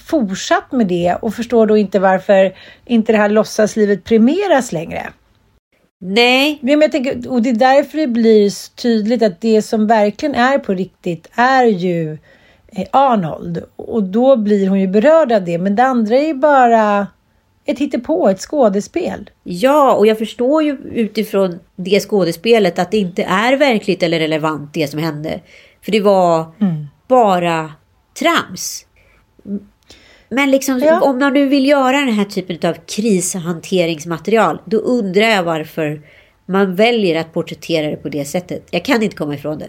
fortsatt med det och förstår då inte varför inte det här låtsaslivet premieras längre. Nej, Men jag tänker, och det är därför det blir så tydligt att det som verkligen är på riktigt är ju Arnold. Och då blir hon ju berörd av det. Men det andra är ju bara ett hittepå, ett skådespel. Ja, och jag förstår ju utifrån det skådespelet att det inte är verkligt eller relevant det som hände. För det var bara trams. Men liksom, Ja. om man nu vill göra den här typen av krishanteringsmaterial, då undrar jag varför man väljer att porträttera det på det sättet. Jag kan inte komma ifrån det.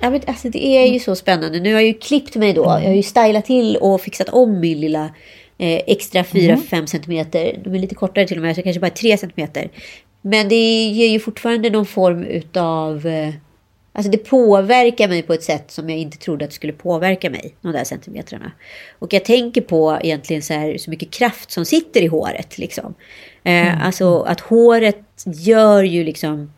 Ja, men alltså, det är ju så spännande. Nu har jag ju klippt mig då. Jag har ju stylat till och fixat om min lilla eh, extra 4-5 centimeter. De är lite kortare till och med, så kanske bara 3 centimeter. Men det ger ju fortfarande någon form utav... Eh, alltså det påverkar mig på ett sätt som jag inte trodde att det skulle påverka mig. De där centimetrarna. Och jag tänker på egentligen så, här, så mycket kraft som sitter i håret. Liksom. Eh, Alltså att håret gör ju liksom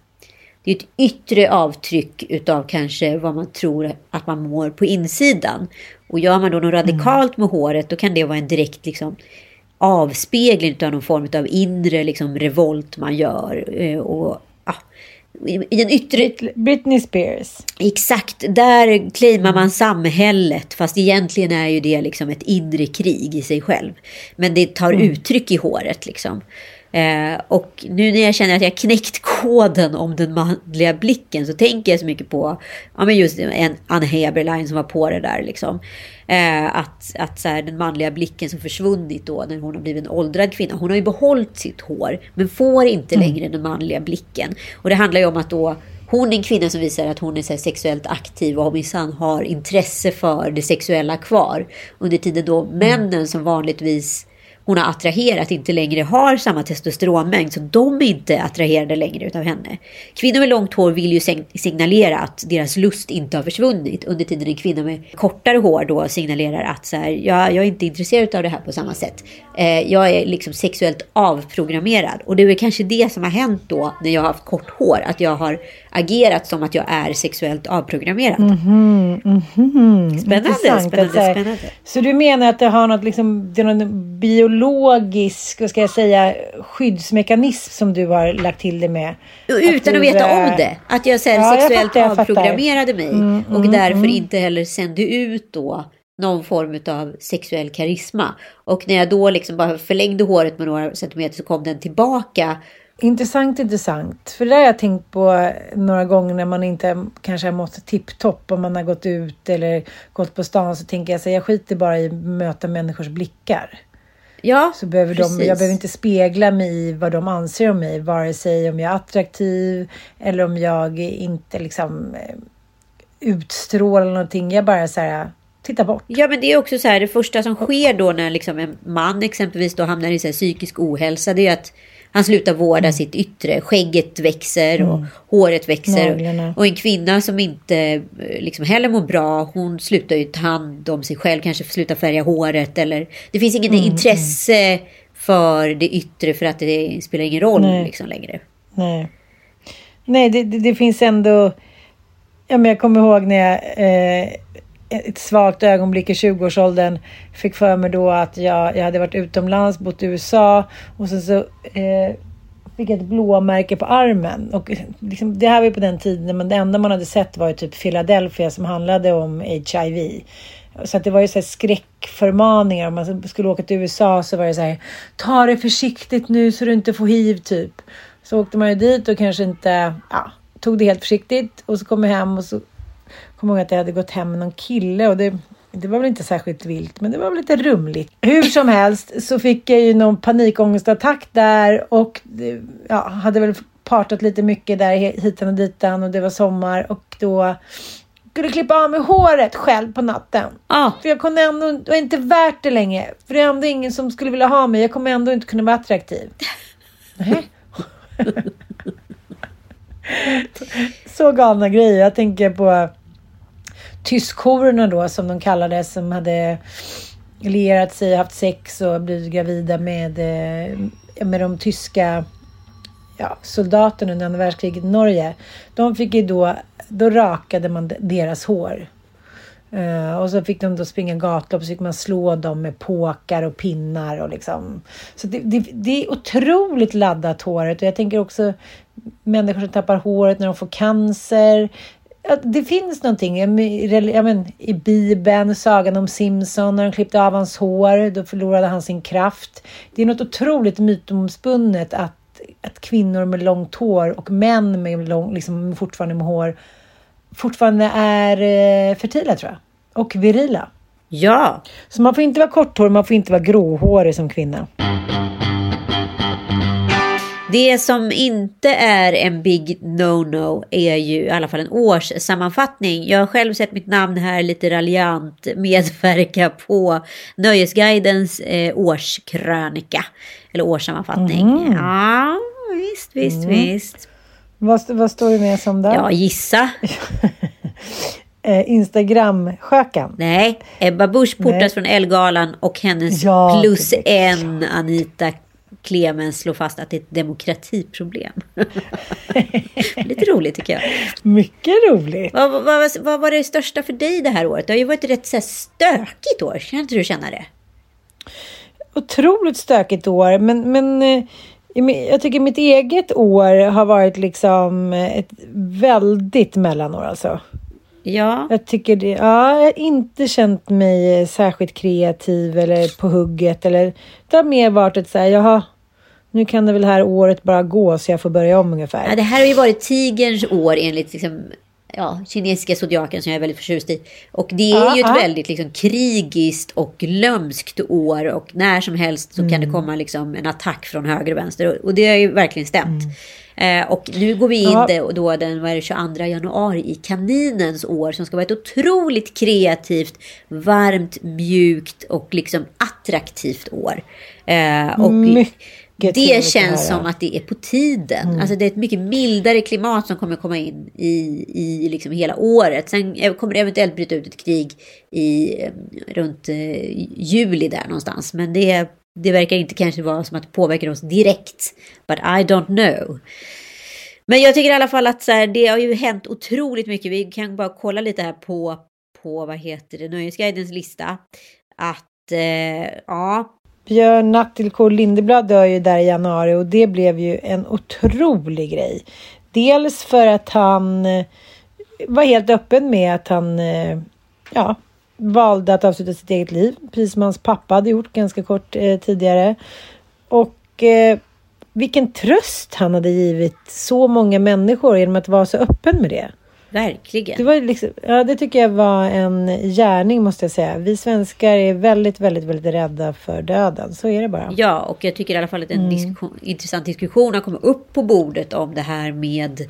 det är ett yttre avtryck utav kanske vad man tror att man mår på insidan. Och gör man då något radikalt med håret då kan det vara en direkt liksom, avspegling av någon form av inre liksom, revolt man gör. Eh, och, ja, i, den yttre... Britney Spears. Exakt, där claimar man samhället fast egentligen är ju det liksom ett inre krig i sig själv. Men det tar Mm. uttryck i håret liksom. Eh, och nu när jag känner att jag knäckt koden om den manliga blicken så tänker jag så mycket på ja, men just en Anne Heberlein som var på det där. Liksom. Eh, att att så här, den manliga blicken som försvunnit då när hon har blivit en åldrad kvinna. Hon har ju behållit sitt hår men får inte Mm. längre den manliga blicken. Och det handlar ju om att då hon är en kvinna som visar att hon är så sexuellt aktiv och minsann har intresse för det sexuella kvar. Under tiden då männen som vanligtvis hon har attraherat inte längre har samma testosteronmängd så de är inte attraherade längre utav henne. Kvinnor med långt hår vill ju signalera att deras lust inte har försvunnit under tiden en kvinna med kortare hår då signalerar att så här, jag, jag är inte intresserad av det här på samma sätt. Eh, jag är liksom sexuellt avprogrammerad och det är väl kanske det som har hänt då när jag har haft kort hår att jag har agerat som att jag är sexuellt avprogrammerad. Mhm, mhm. Spännande, Intressant. spännande, Att så spännande. Så du menar att det har något liksom, det är någon biologisk, vad ska jag säga, skyddsmekanism som du har lagt till det med? Utan du, att veta om det. Att jag sen Ja, jag sexuellt jag fattar. avprogrammerade mig. Mm, och mm, därför mm. inte heller sände ut då någon form av sexuell karisma. Och när jag då liksom bara förlängde håret med några centimeter så kom den tillbaka. Intressant, intressant. För det där har jag tänkt på några gånger när man inte kanske har mått tipptopp om man har gått ut eller gått på stan så tänker jag så här, jag skiter bara i att möta människors blickar. Ja, Så behöver de, precis. jag behöver inte spegla mig i vad de anser om mig, vare sig om jag är attraktiv eller om jag inte liksom eh, utstrålar någonting. Jag bara så här, titta bort. Ja men det är också så här, det första som sker då när liksom en man exempelvis då hamnar i så psykisk ohälsa det är att han slutar vårda Mm. sitt yttre. Skägget växer och håret växer. Naglarna. Och en kvinna som inte eh, liksom heller mår bra, hon slutar ju ta hand om sig själv. Kanske slutar färga håret eller... Det finns inget Mm, intresse för det yttre för att det spelar ingen roll Nej. liksom längre. Nej, Nej det, det, det finns ändå... Ja, men jag kommer ihåg när jag eh, ett svagt ögonblick i 20-årsåldern fick för mig då att jag, jag hade varit utomlands, bott i USA och sen så eh, fick jag ett blåmärke på armen. Och liksom, det här var ju på den tiden, men det enda man hade sett var ju typ Philadelphia som handlade om HIV. Så att det var ju så här skräckförmaningar. Om man skulle åka till USA så var det så här. Ta det försiktigt nu så du inte får hiv typ. Så åkte man ju dit och kanske inte ja, tog det helt försiktigt. Och så kom jag hem och så kom jag ihåg att jag hade gått hem med någon kille. Och det, det var väl inte särskilt vilt, men det var väl lite rumligt. Hur som helst så fick jag ju någon panikångestattack där och ja, hade väl partat lite mycket där hitan och ditan och det var sommar och då skulle klippa av mig håret själv på natten. Ah. För jag kunde ändå, det var inte värt det länge. För det är ändå ingen som skulle vilja ha mig. Jag kommer ändå inte kunna vara attraktiv. Nej. Så galna grejer. Jag tänker på tyskhororna då som de kallades som hade lierat sig, haft sex och blivit gravida med, eh, med de tyska ja, soldaterna under andra världskriget i Norge. De fick ju då, då rakade man deras hår. Uh, och så fick de då springa gatlopp så fick man slå dem med påkar och pinnar och liksom. Så det, det, det är otroligt laddat håret och jag tänker också människor som tappar håret när de får cancer. Det finns någonting jag men, jag men, i Bibeln, sagan om Simson, när de klippte av hans hår, då förlorade han sin kraft. Det är något otroligt mytomspunnet att, att kvinnor med långt hår och män med lång, liksom, fortfarande med hår fortfarande är eh, fertila tror jag. Och virila. Ja. Så man får inte vara korthårig, man får inte vara gråhårig som kvinna. Det som inte är en big no-no är ju i alla fall en årssammanfattning. Jag har själv sett mitt namn här lite raljant medverka på Nöjesguidens eh, årskrönika. Eller årssammanfattning. Mhm. Ja, visst, visst, Mm. visst. Vad, vad står det med som där? Ja, gissa. eh, Instagram-skökan. Nej, Ebba Busch portas Nej. från Elgalan och hennes Ja, plus en Anita Clemens slår fast att det är ett demokratiproblem. Lite roligt tycker jag. Mycket roligt. Vad, vad, vad, vad var det största för dig det här året? Det har ju varit ett rätt så stökigt år, kan inte du känna det? otroligt stökigt år. Men, men eh, jag tycker mitt eget år har varit liksom eh, ett väldigt mellanår alltså. Ja, Jag tycker det, ja, jag har inte känt mig eh, särskilt kreativ eller på hugget eller det har mer varit ett så här, jaha, nu kan det väl här året bara gå så jag får börja om ungefär. Ja, det här har ju varit tigerns år enligt liksom, ja, kinesiska zodiaken som jag är väldigt förtjust i. Och det är Ja, ju ett ja. väldigt liksom, krigiskt och lömskt år. Och när som helst så Mm. kan det komma liksom, en attack från höger och vänster. Och, det har ju verkligen stämt. Eh, och nu går vi in Ja. då den vad det, 22 januari i kaninens år som ska vara ett otroligt kreativt, varmt, mjukt och liksom attraktivt år. Eh, och Mycket det känns som att det är på tiden. Alltså det är ett mycket mildare klimat som kommer komma in i, i liksom hela året. Sen kommer det eventuellt bryta ut ett krig i, eh, runt eh, juli där någonstans. Men det, det verkar inte kanske vara som att det påverkar oss direkt. But I don't know. Men jag tycker i alla fall att så här, det har ju hänt otroligt mycket. Vi kan bara kolla lite här på, på vad heter det, Nöjesguidens lista. Att, eh, ja, Björn Natthilko Lindeblad dör ju där i januari och det blev ju en otrolig grej. Dels för att han eh, var helt öppen med att han eh, ja, valde att avsluta sitt eget liv, precis som hans pappa hade gjort ganska kort eh, tidigare. Och eh, vilken tröst han hade givit så många människor genom att vara så öppen med det verkligen. Det, var liksom, ja, det tycker jag var en gärning måste jag säga. Vi svenskar är väldigt, väldigt, väldigt rädda för döden. Så är det bara. Ja, och jag tycker i alla fall att en diskussion, intressant diskussion har kommit upp på bordet om det här med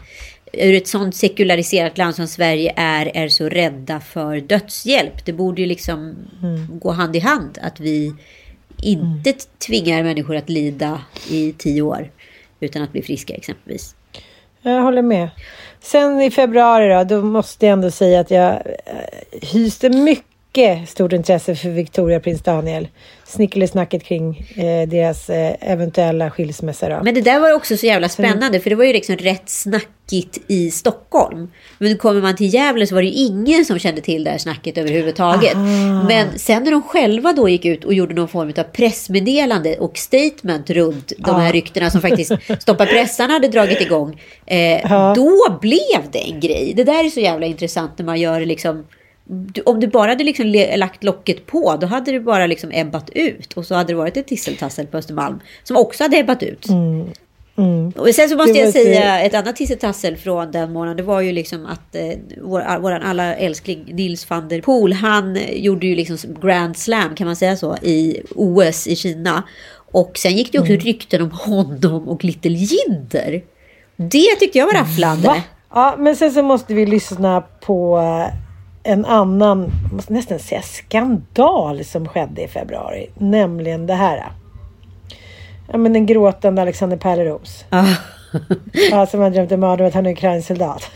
ur ett sånt sekulariserat land som Sverige är, är så rädda för dödshjälp. Det borde ju liksom gå hand i hand att vi inte tvingar människor att lida i tio år utan att bli friska exempelvis. Jag håller med. Sen i februari då, då måste jag ändå säga att jag eh, hyste mycket stort intresse för Victoria prins Daniel. Snickersnacket kring eh, deras eh, eventuella skilsmässa då. Men det där var också så jävla spännande för det var ju liksom rätt snackigt i Stockholm. Men kommer man till Gävle så var det ju ingen som kände till det här snacket överhuvudtaget. Men sen när de själva då gick ut och gjorde någon form av pressmeddelande och statement runt de här ryktena som faktiskt Stoppa pressarna hade dragit igång. Eh, Då blev det en grej. Det där är så jävla intressant när man gör liksom du- om du bara hade liksom lagt locket på, då hade det bara liksom ebbat ut. Och så hade det varit ett tisseltassel på Östermalm som också hade ebbat ut. Och sen så måste jag säga ett annat tisseltassel från den månaden. Det var ju liksom att eh, vår, våran alla älskling Nils van der Poel, han eh, gjorde ju liksom Grand Slam, kan man säga så, i OS i Kina. Och sen gick det också rykten om honom och Little Jinder. Det tyckte jag var rafflande. Va? Ja, men sen så måste vi lyssna på eh, en annan, måste nästan säga skandal som skedde i februari. Nämligen det här. Ja, men den gråtande Alexander Pärleros. Ja, som har drömt en mardröm att han är ukrainsk soldat.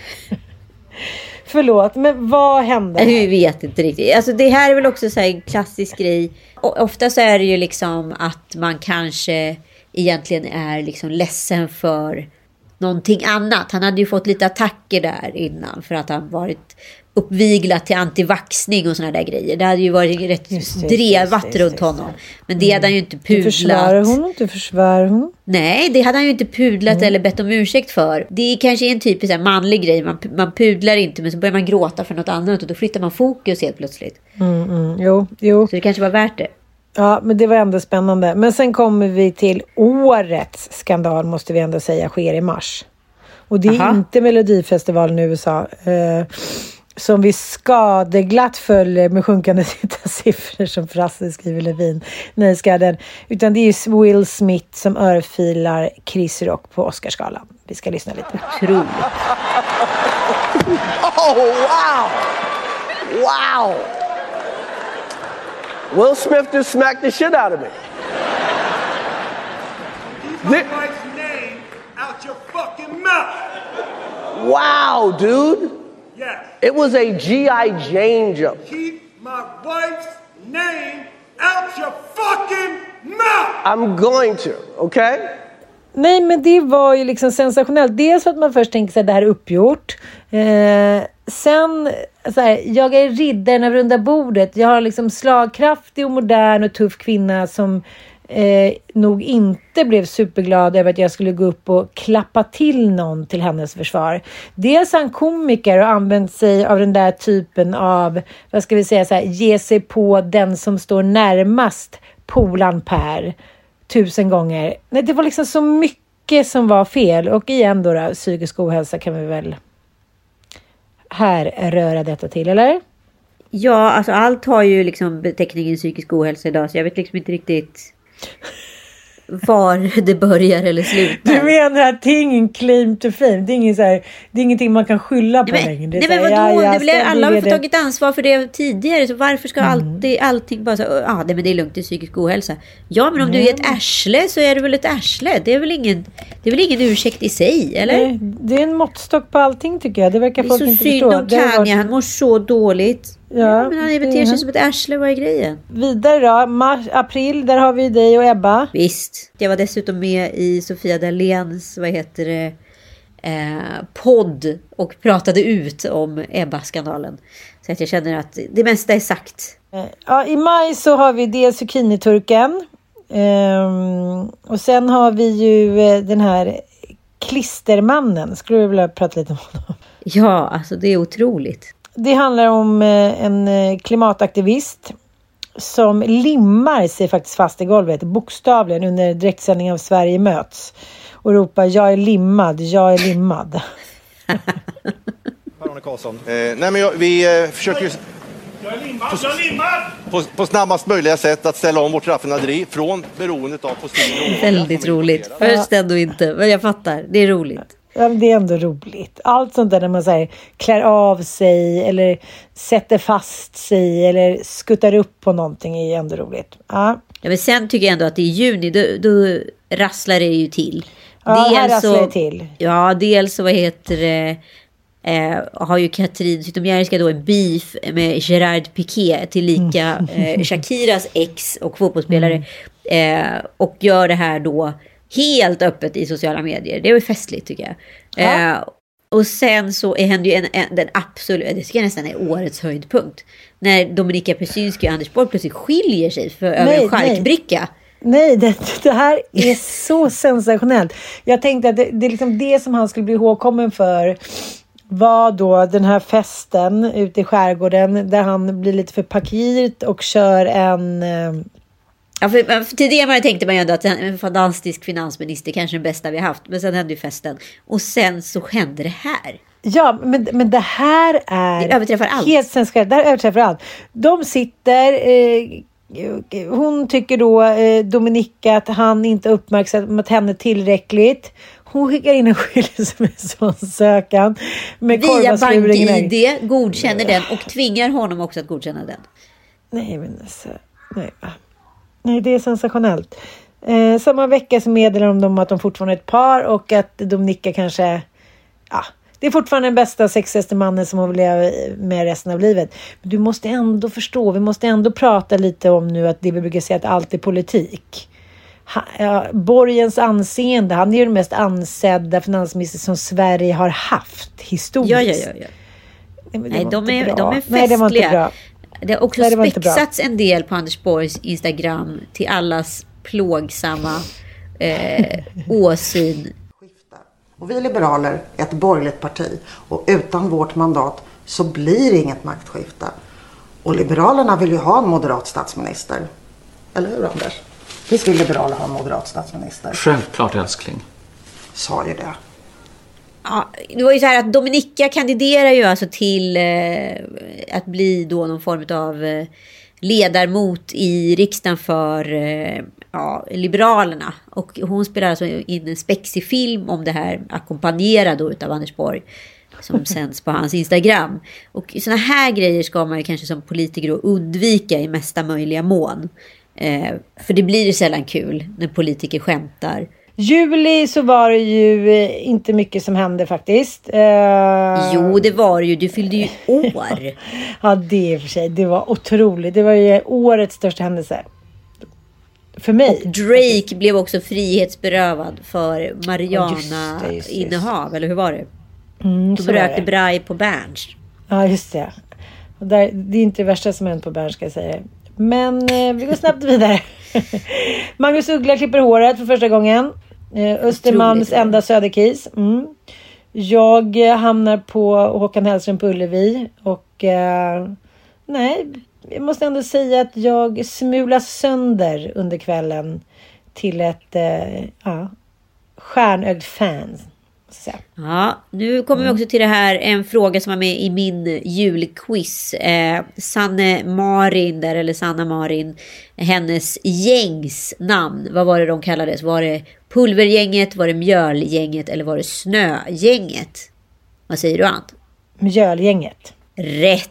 Förlåt, men vad hände? Vi vet inte riktigt. Alltså det här är väl också så en klassisk grej. Ofta så är det ju liksom att man kanske egentligen är liksom ledsen för någonting annat. Han hade ju fått lite attacker där innan för att han varit uppviglat till antivaxning och såna där grejer. Det hade ju varit rätt Just det, drevat just det, runt honom. Men det hade han ju inte Du försvarar pudlat. honom, du försvarar honom. Nej, det hade han ju inte pudlat Mm. eller bett om ursäkt för. Det är kanske en typisk här manlig grej. Man, man pudlar inte men så börjar man gråta för något annat och då flyttar man fokus helt plötsligt. Mm, jo, jo. Så det kanske var värt det. Ja, men det var ändå spännande. Men sen kommer vi till årets skandal måste vi ändå säga sker i mars. Och det är Aha. inte Melodifestivalen i USA. Eh, som vi skadeglatt följer med sjunkande tittarsiffror som Frasse skriver Levin. Nej, den. Utan det är Will Smith som örfilar Chris Rock på Oscarsgalan. Vi ska lyssna lite. Otroligt. Oh, wow. Wow. Will Smith just smacked the shit out of me. My wife's name out your fucking mouth. Wow, dude. Yes. It was a G.I. Jane jump. Keep my wife's name out your fucking mouth. I'm going to, okay? Nej, men det var ju liksom sensationellt. Dels för att man först tänker sig att det här är uppgjort. Eh, sen, så här, jag är riddaren av runda bordet. Jag har liksom slagkraftig och modern och tuff kvinna som eh, nog inte blev superglad över att jag skulle gå upp och klappa till någon till hennes försvar. Dels är han komiker och använt sig av den där typen av, vad ska vi säga, så här, ge sig på den som står närmast polan Per tusen gånger. Nej, det var liksom så mycket som var fel och igen då, då psykisk ohälsa kan vi väl här röra detta till, eller? Ja, alltså allt har ju liksom beteckningen psykisk ohälsa idag så jag vet liksom inte riktigt var det börjar eller slutar. Du menar att det är ingen claim to fame? Det är, ingen så här, det är ingenting man kan skylla på nej, längre? Nej men vadå? Ja, ja, det blir, alla har fått tagit ansvar för det tidigare. Så varför ska mm. alltid, allting bara så... Ja, ah, nej, men det är lugnt. Det är psykisk ohälsa. Ja, men om mm. du är ett arsle så är du väl ett arsle. Det är väl ingen, det är väl ingen ursäkt i sig, eller? Nej, det är en måttstock på allting tycker jag. Det verkar folk inte förstå. Det är så synd om Kanye. Han mår så dåligt. Ja, men han beter sig som ett arsle, vad är grejen? Vidare då, mars, april, där har vi dig och Ebba. Visst, jag var dessutom med i Sofia Dahléns, vad heter det, eh, podd och pratade ut om Ebba-skandalen. Så att jag känner att det mesta är sagt. Eh, ja, I maj så har vi dels Zucchiniturken. Um, och sen har vi ju eh, den här Klistermannen. Skulle du vilja prata lite om honom? Ja, alltså det är otroligt. Det handlar om eh, en eh, klimataktivist som limmar sig faktiskt fast i golvet bokstavligen under direktsändning av Sverige möts och ropar jag är limmad, jag är limmad. Per-Arne Karlsson. Eh, nej men jag, vi eh, försöker ju jag är limmad, jag är limmad! På, på snabbast möjliga sätt att ställa om vårt raffinaderi från beroendet av fossil råolja. Väldigt roligt. Först ändå inte, men jag fattar. Det är roligt. Ja, det är ändå roligt. Allt sånt där när man så klär av sig eller sätter fast sig eller skuttar upp på någonting är ändå roligt. Ja. Ja, men sen tycker jag ändå att i juni då, då rasslar det ju till. Ja, dels här rasslar det till. Ja, dels så vad heter det eh, har ju Katrin Zytomierska då en beef med Gerard Piqué tillika eh, Shakiras ex och fotbollsspelare. Mm. Eh, och gör det här då helt öppet i sociala medier. Det var festligt tycker jag. Ja. Eh, och sen så händer ju en, en, den absolut, det tycker jag nästan är årets höjdpunkt. När Dominika Persinski och Anders Borg plötsligt skiljer sig för över en charkbricka. Nej, det, det, här är så sensationellt. Jag tänkte att det, det är liksom det som han skulle bli ihågkommen för var då den här festen ute i skärgården där han blir lite för pakirt och kör en eh, Ja, för, för tidigare tänkte man ju ändå att en fantastisk finansminister, kanske den bästa vi har haft. Men sen hände ju festen. Och sen så hände det här. Ja, men, men det här är... Det överträffar allt. Helt sensationellt. Det här överträffar allt. De sitter... Eh, hon tycker då, eh, Dominika, att han inte uppmärksammat henne tillräckligt. Hon skickar in en skilsmässoansökan Via BankID godkänner den och tvingar honom också att godkänna den. Nej, men alltså... Nej, va? Nej, det är sensationellt. Eh, samma vecka så meddelar de dem att de fortfarande är ett par och att Dominika kanske... Ja, det är fortfarande den bästa sexigaste mannen som hon vill leva med resten av livet. Men du måste ändå förstå, vi måste ändå prata lite om nu att det vi brukar säga att allt är politik. Ha, ja, Borgens anseende, han är ju den mest ansedda finansminister som Sverige har haft historiskt. Ja, ja, ja. ja. Nej, Nej de, är, de är festliga. Nej, det var inte bra. Det har också Nej, spexats en del på Anders Borgs Instagram till allas plågsamma eh, åsyn. Och vi liberaler är ett borgerligt parti och utan vårt mandat så blir det inget maktskifte. Och Liberalerna vill ju ha en moderat statsminister. Eller hur Anders? Visst vill Liberaler ha en moderat statsminister? Självklart älskling. Sa ju det. Ja, det var ju så här att Dominika kandiderar ju alltså till eh, att bli då någon form av eh, ledarmot i riksdagen för eh, ja, Liberalerna. Och hon spelar alltså in en spexig film om det här, ackompanjerad då utav Anders Borg. Som sänds på hans Instagram. Och sådana här grejer ska man ju kanske som politiker undvika i mesta möjliga mån. Eh, för det blir ju sällan kul när politiker skämtar Juli så var det ju eh, inte mycket som hände faktiskt. Uh... Jo, det var det ju. Du fyllde ju år. ja, det är för sig. Det var otroligt. Det var ju årets största händelse. För mig. Och Drake blev också frihetsberövad för Mariana-innehav, eller hur var det? Mm, De rökte braj på Berns. Ja, just det. Och där, det är inte det värsta som hänt på Berns, ska jag säga. Men eh, vi går snabbt vidare. Magnus Uggla klipper håret för första gången. Eh, Östermalms enda söderkis. Mm. Jag eh, hamnar på Håkan Hellström på Ullevi och eh, nej, jag måste ändå säga att jag smulas sönder under kvällen till ett eh, ja, stjärnögd fan. Ja, nu kommer vi också till det här, en fråga som var med i min julquiz. Eh, Sanne Marin, där, eller Sanna Marin, hennes gängs namn, vad var det de kallades? Var det pulvergänget, var det mjölgänget eller var det snögänget? Vad säger du Ant? Mjölgänget. Rätt!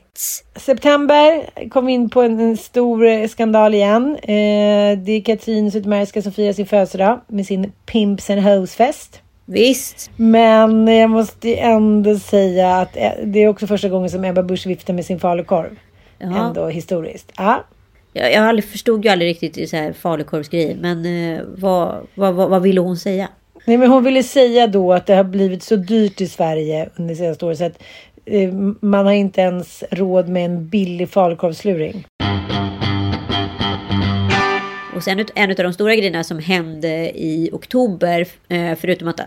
September kom in på en, en stor eh, skandal igen. Eh, det är Katrin Zytomierska som firar sin födelsedag med sin Pimps and Hoes fest. Visst. Men jag måste ändå säga att det är också första gången som Ebba Busch viftar med sin falukorv. Ja. Ändå historiskt. Ja. Jag, jag aldrig förstod ju aldrig riktigt så här falukorvsgrejer, men eh, vad, vad, vad, vad ville hon säga? Nej, men hon ville säga då att det har blivit så dyrt i Sverige under senaste året så att eh, man har inte ens råd med en billig falukorvsluring. Och sen en av de stora grejerna som hände i oktober, eh, förutom att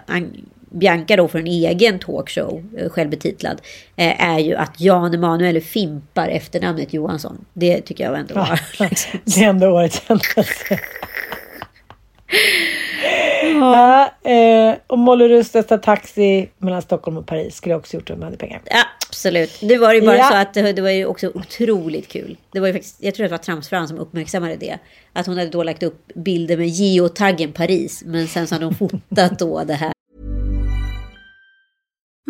Bianca då får en egen talkshow, eh, självbetitlad, eh, är ju att Jan Emanuel fimpar efternamnet Johansson. Det tycker jag ändå var... Det är ändå årets händelse. ja, eh, och Molly Rustas tar taxi mellan Stockholm och Paris. Skulle jag också gjort om jag hade pengar. Ja, absolut. Det var ju bara Ja. så att det, det var ju också otroligt kul. Det var ju faktiskt, jag tror att det var Tramsfran som uppmärksammade det. Att hon hade då lagt upp bilder med geotaggen Paris. Men sen så hade hon fotat då det här.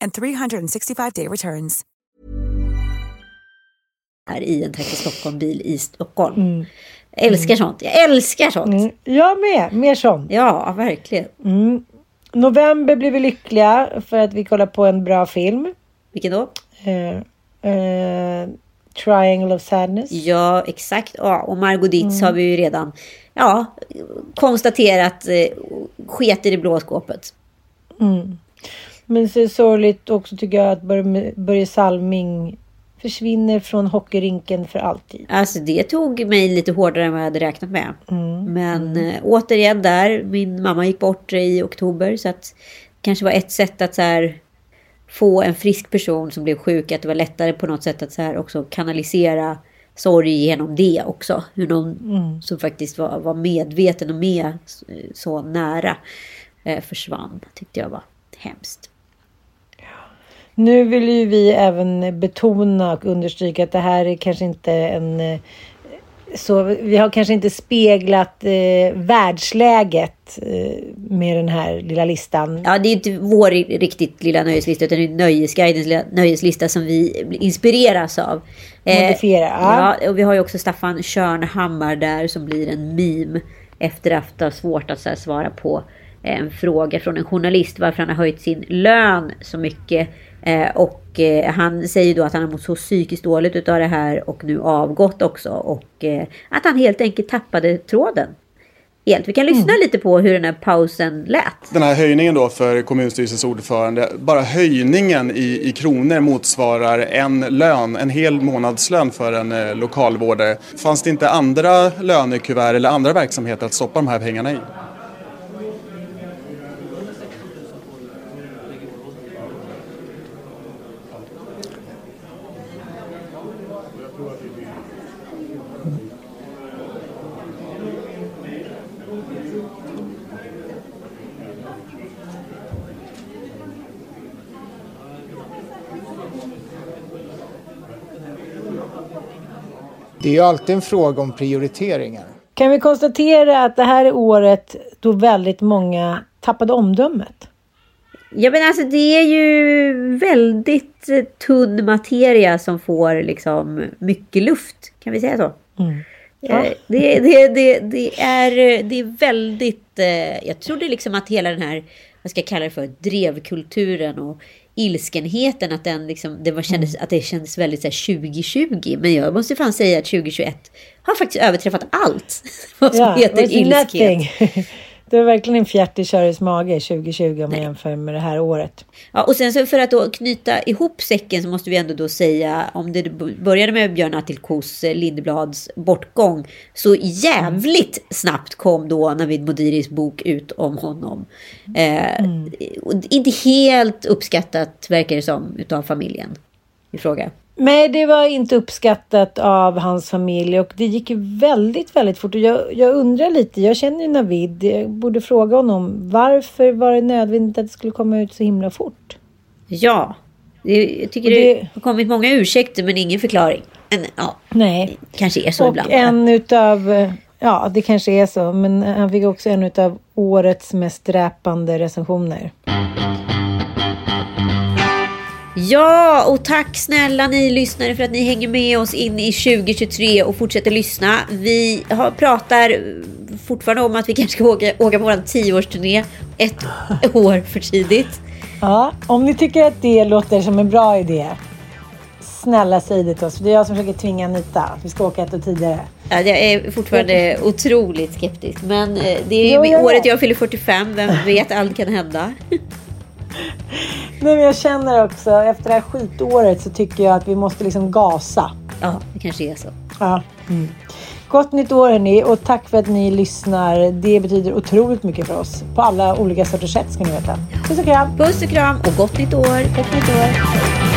and 365-day returns. här i en Taxi Stockholm-bil i Stockholm. Älskar sånt. Jag älskar sånt. Mm. Jag med. Mer sånt. Ja, verkligen. Mm. November blir vi lyckliga för att vi kollar på en bra film. Vilken då? Eh, eh, Triangle of Sadness. Ja, exakt. Ja, och Margot Dietz Mm. har vi ju redan ja, konstaterat eh, sket i det blå skåpet. Mm. Men så är det sorgligt också tycker jag att Börje, Börje Salming försvinner från hockeyrinken för alltid. Alltså det tog mig lite hårdare än vad jag hade räknat med. Men eh, återigen där, min mamma gick bort i oktober så att det kanske var ett sätt att så här, få en frisk person som blev sjuk, att det var lättare på något sätt att så här, också kanalisera sorg genom det också. Hur någon Mm. som faktiskt var, var medveten och med så, så nära eh, försvann. Tyckte jag var hemskt. Nu vill ju vi även betona och understryka att det här är kanske inte en... eh, Så vi har kanske inte speglat eh, världsläget eh, med den här lilla listan. Ja, det är inte vår riktigt lilla nöjeslista utan det är Nöjesguidens lilla nöjeslista som vi inspireras av. Eh, Modifiera, ja. ja. och vi har ju också Staffan Körnhammar där som blir en meme efter att ha svårt att här, svara på eh, en fråga från en journalist varför han har höjt sin lön så mycket. Eh, och eh, han säger då att han har mått så psykiskt dåligt utav det här och nu avgått också. Och eh, att han helt enkelt tappade tråden. Helt. Vi kan lyssna lite på hur den här pausen lät. Den här höjningen då för kommunstyrelsens ordförande, bara höjningen i, i kronor motsvarar en lön, en hel månadslön för en eh, lokalvårdare. Fanns det inte andra lönekuvert eller andra verksamheter att stoppa de här pengarna i? Det är ju alltid en fråga om prioriteringar. Kan vi konstatera att det här är året då väldigt många tappade omdömet? Ja men alltså det är ju väldigt eh, tunn materia som får liksom mycket luft. Kan vi säga så? Mm. Ja. Det, det, det, det, är, det är väldigt... eh, Jag trodde liksom att hela den här, vad ska jag kalla det för, drevkulturen och ilskenheten, att, den liksom, det, var, kändes, att det kändes väldigt så här, 2020. Men jag måste fan säga att 2021 har faktiskt överträffat allt vad som Ja, heter ilskhet. Det var verkligen en fjärt i Köris mage 2020 om man jämför med det här året. Ja, och sen så för att då knyta ihop säcken så måste vi ändå då säga om det började med Björn Attilkos eh, Lindeblads bortgång så jävligt snabbt kom då Navid Modiris bok ut om honom. Eh, och Inte helt uppskattat verkar det som utav familjen i fråga. Nej, det var inte uppskattat av hans familj och det gick väldigt, väldigt fort. Och jag, jag undrar lite, jag känner ju Navid, jag borde fråga honom varför var det nödvändigt att det skulle komma ut så himla fort? Ja, det, jag tycker Och det, det- har kommit många ursäkter men ingen förklaring. Men, ja, Nej. kanske är så och ibland. bara. en utav, ja det kanske är så, men han fick också en utav årets mest dräpande recensioner. Ja, och tack snälla ni lyssnare för att ni hänger med oss in i 2023 och fortsätter lyssna. Vi har, pratar fortfarande om att vi kanske ska åka, åka på vår tioårsturné ett år för tidigt. Ja, om ni tycker att det låter som en bra idé, snälla säg det till oss. Det är jag som försöker tvinga Anita att vi ska åka ett år tidigare. Ja, jag är fortfarande otroligt skeptisk. Men eh, det är Jo, jag året vet. jag fyller 45. Vem vet, allt kan hända. Nej, men jag känner också, efter det här skitåret så tycker jag att vi måste liksom gasa. Ja, det kanske är så. Ja. Mm. Gott nytt år hörni och tack för att ni lyssnar. Det betyder otroligt mycket för oss. På alla olika sorters sätt ska ni veta. Puss och kram! Puss och kram och gott nytt år! Gott nytt år!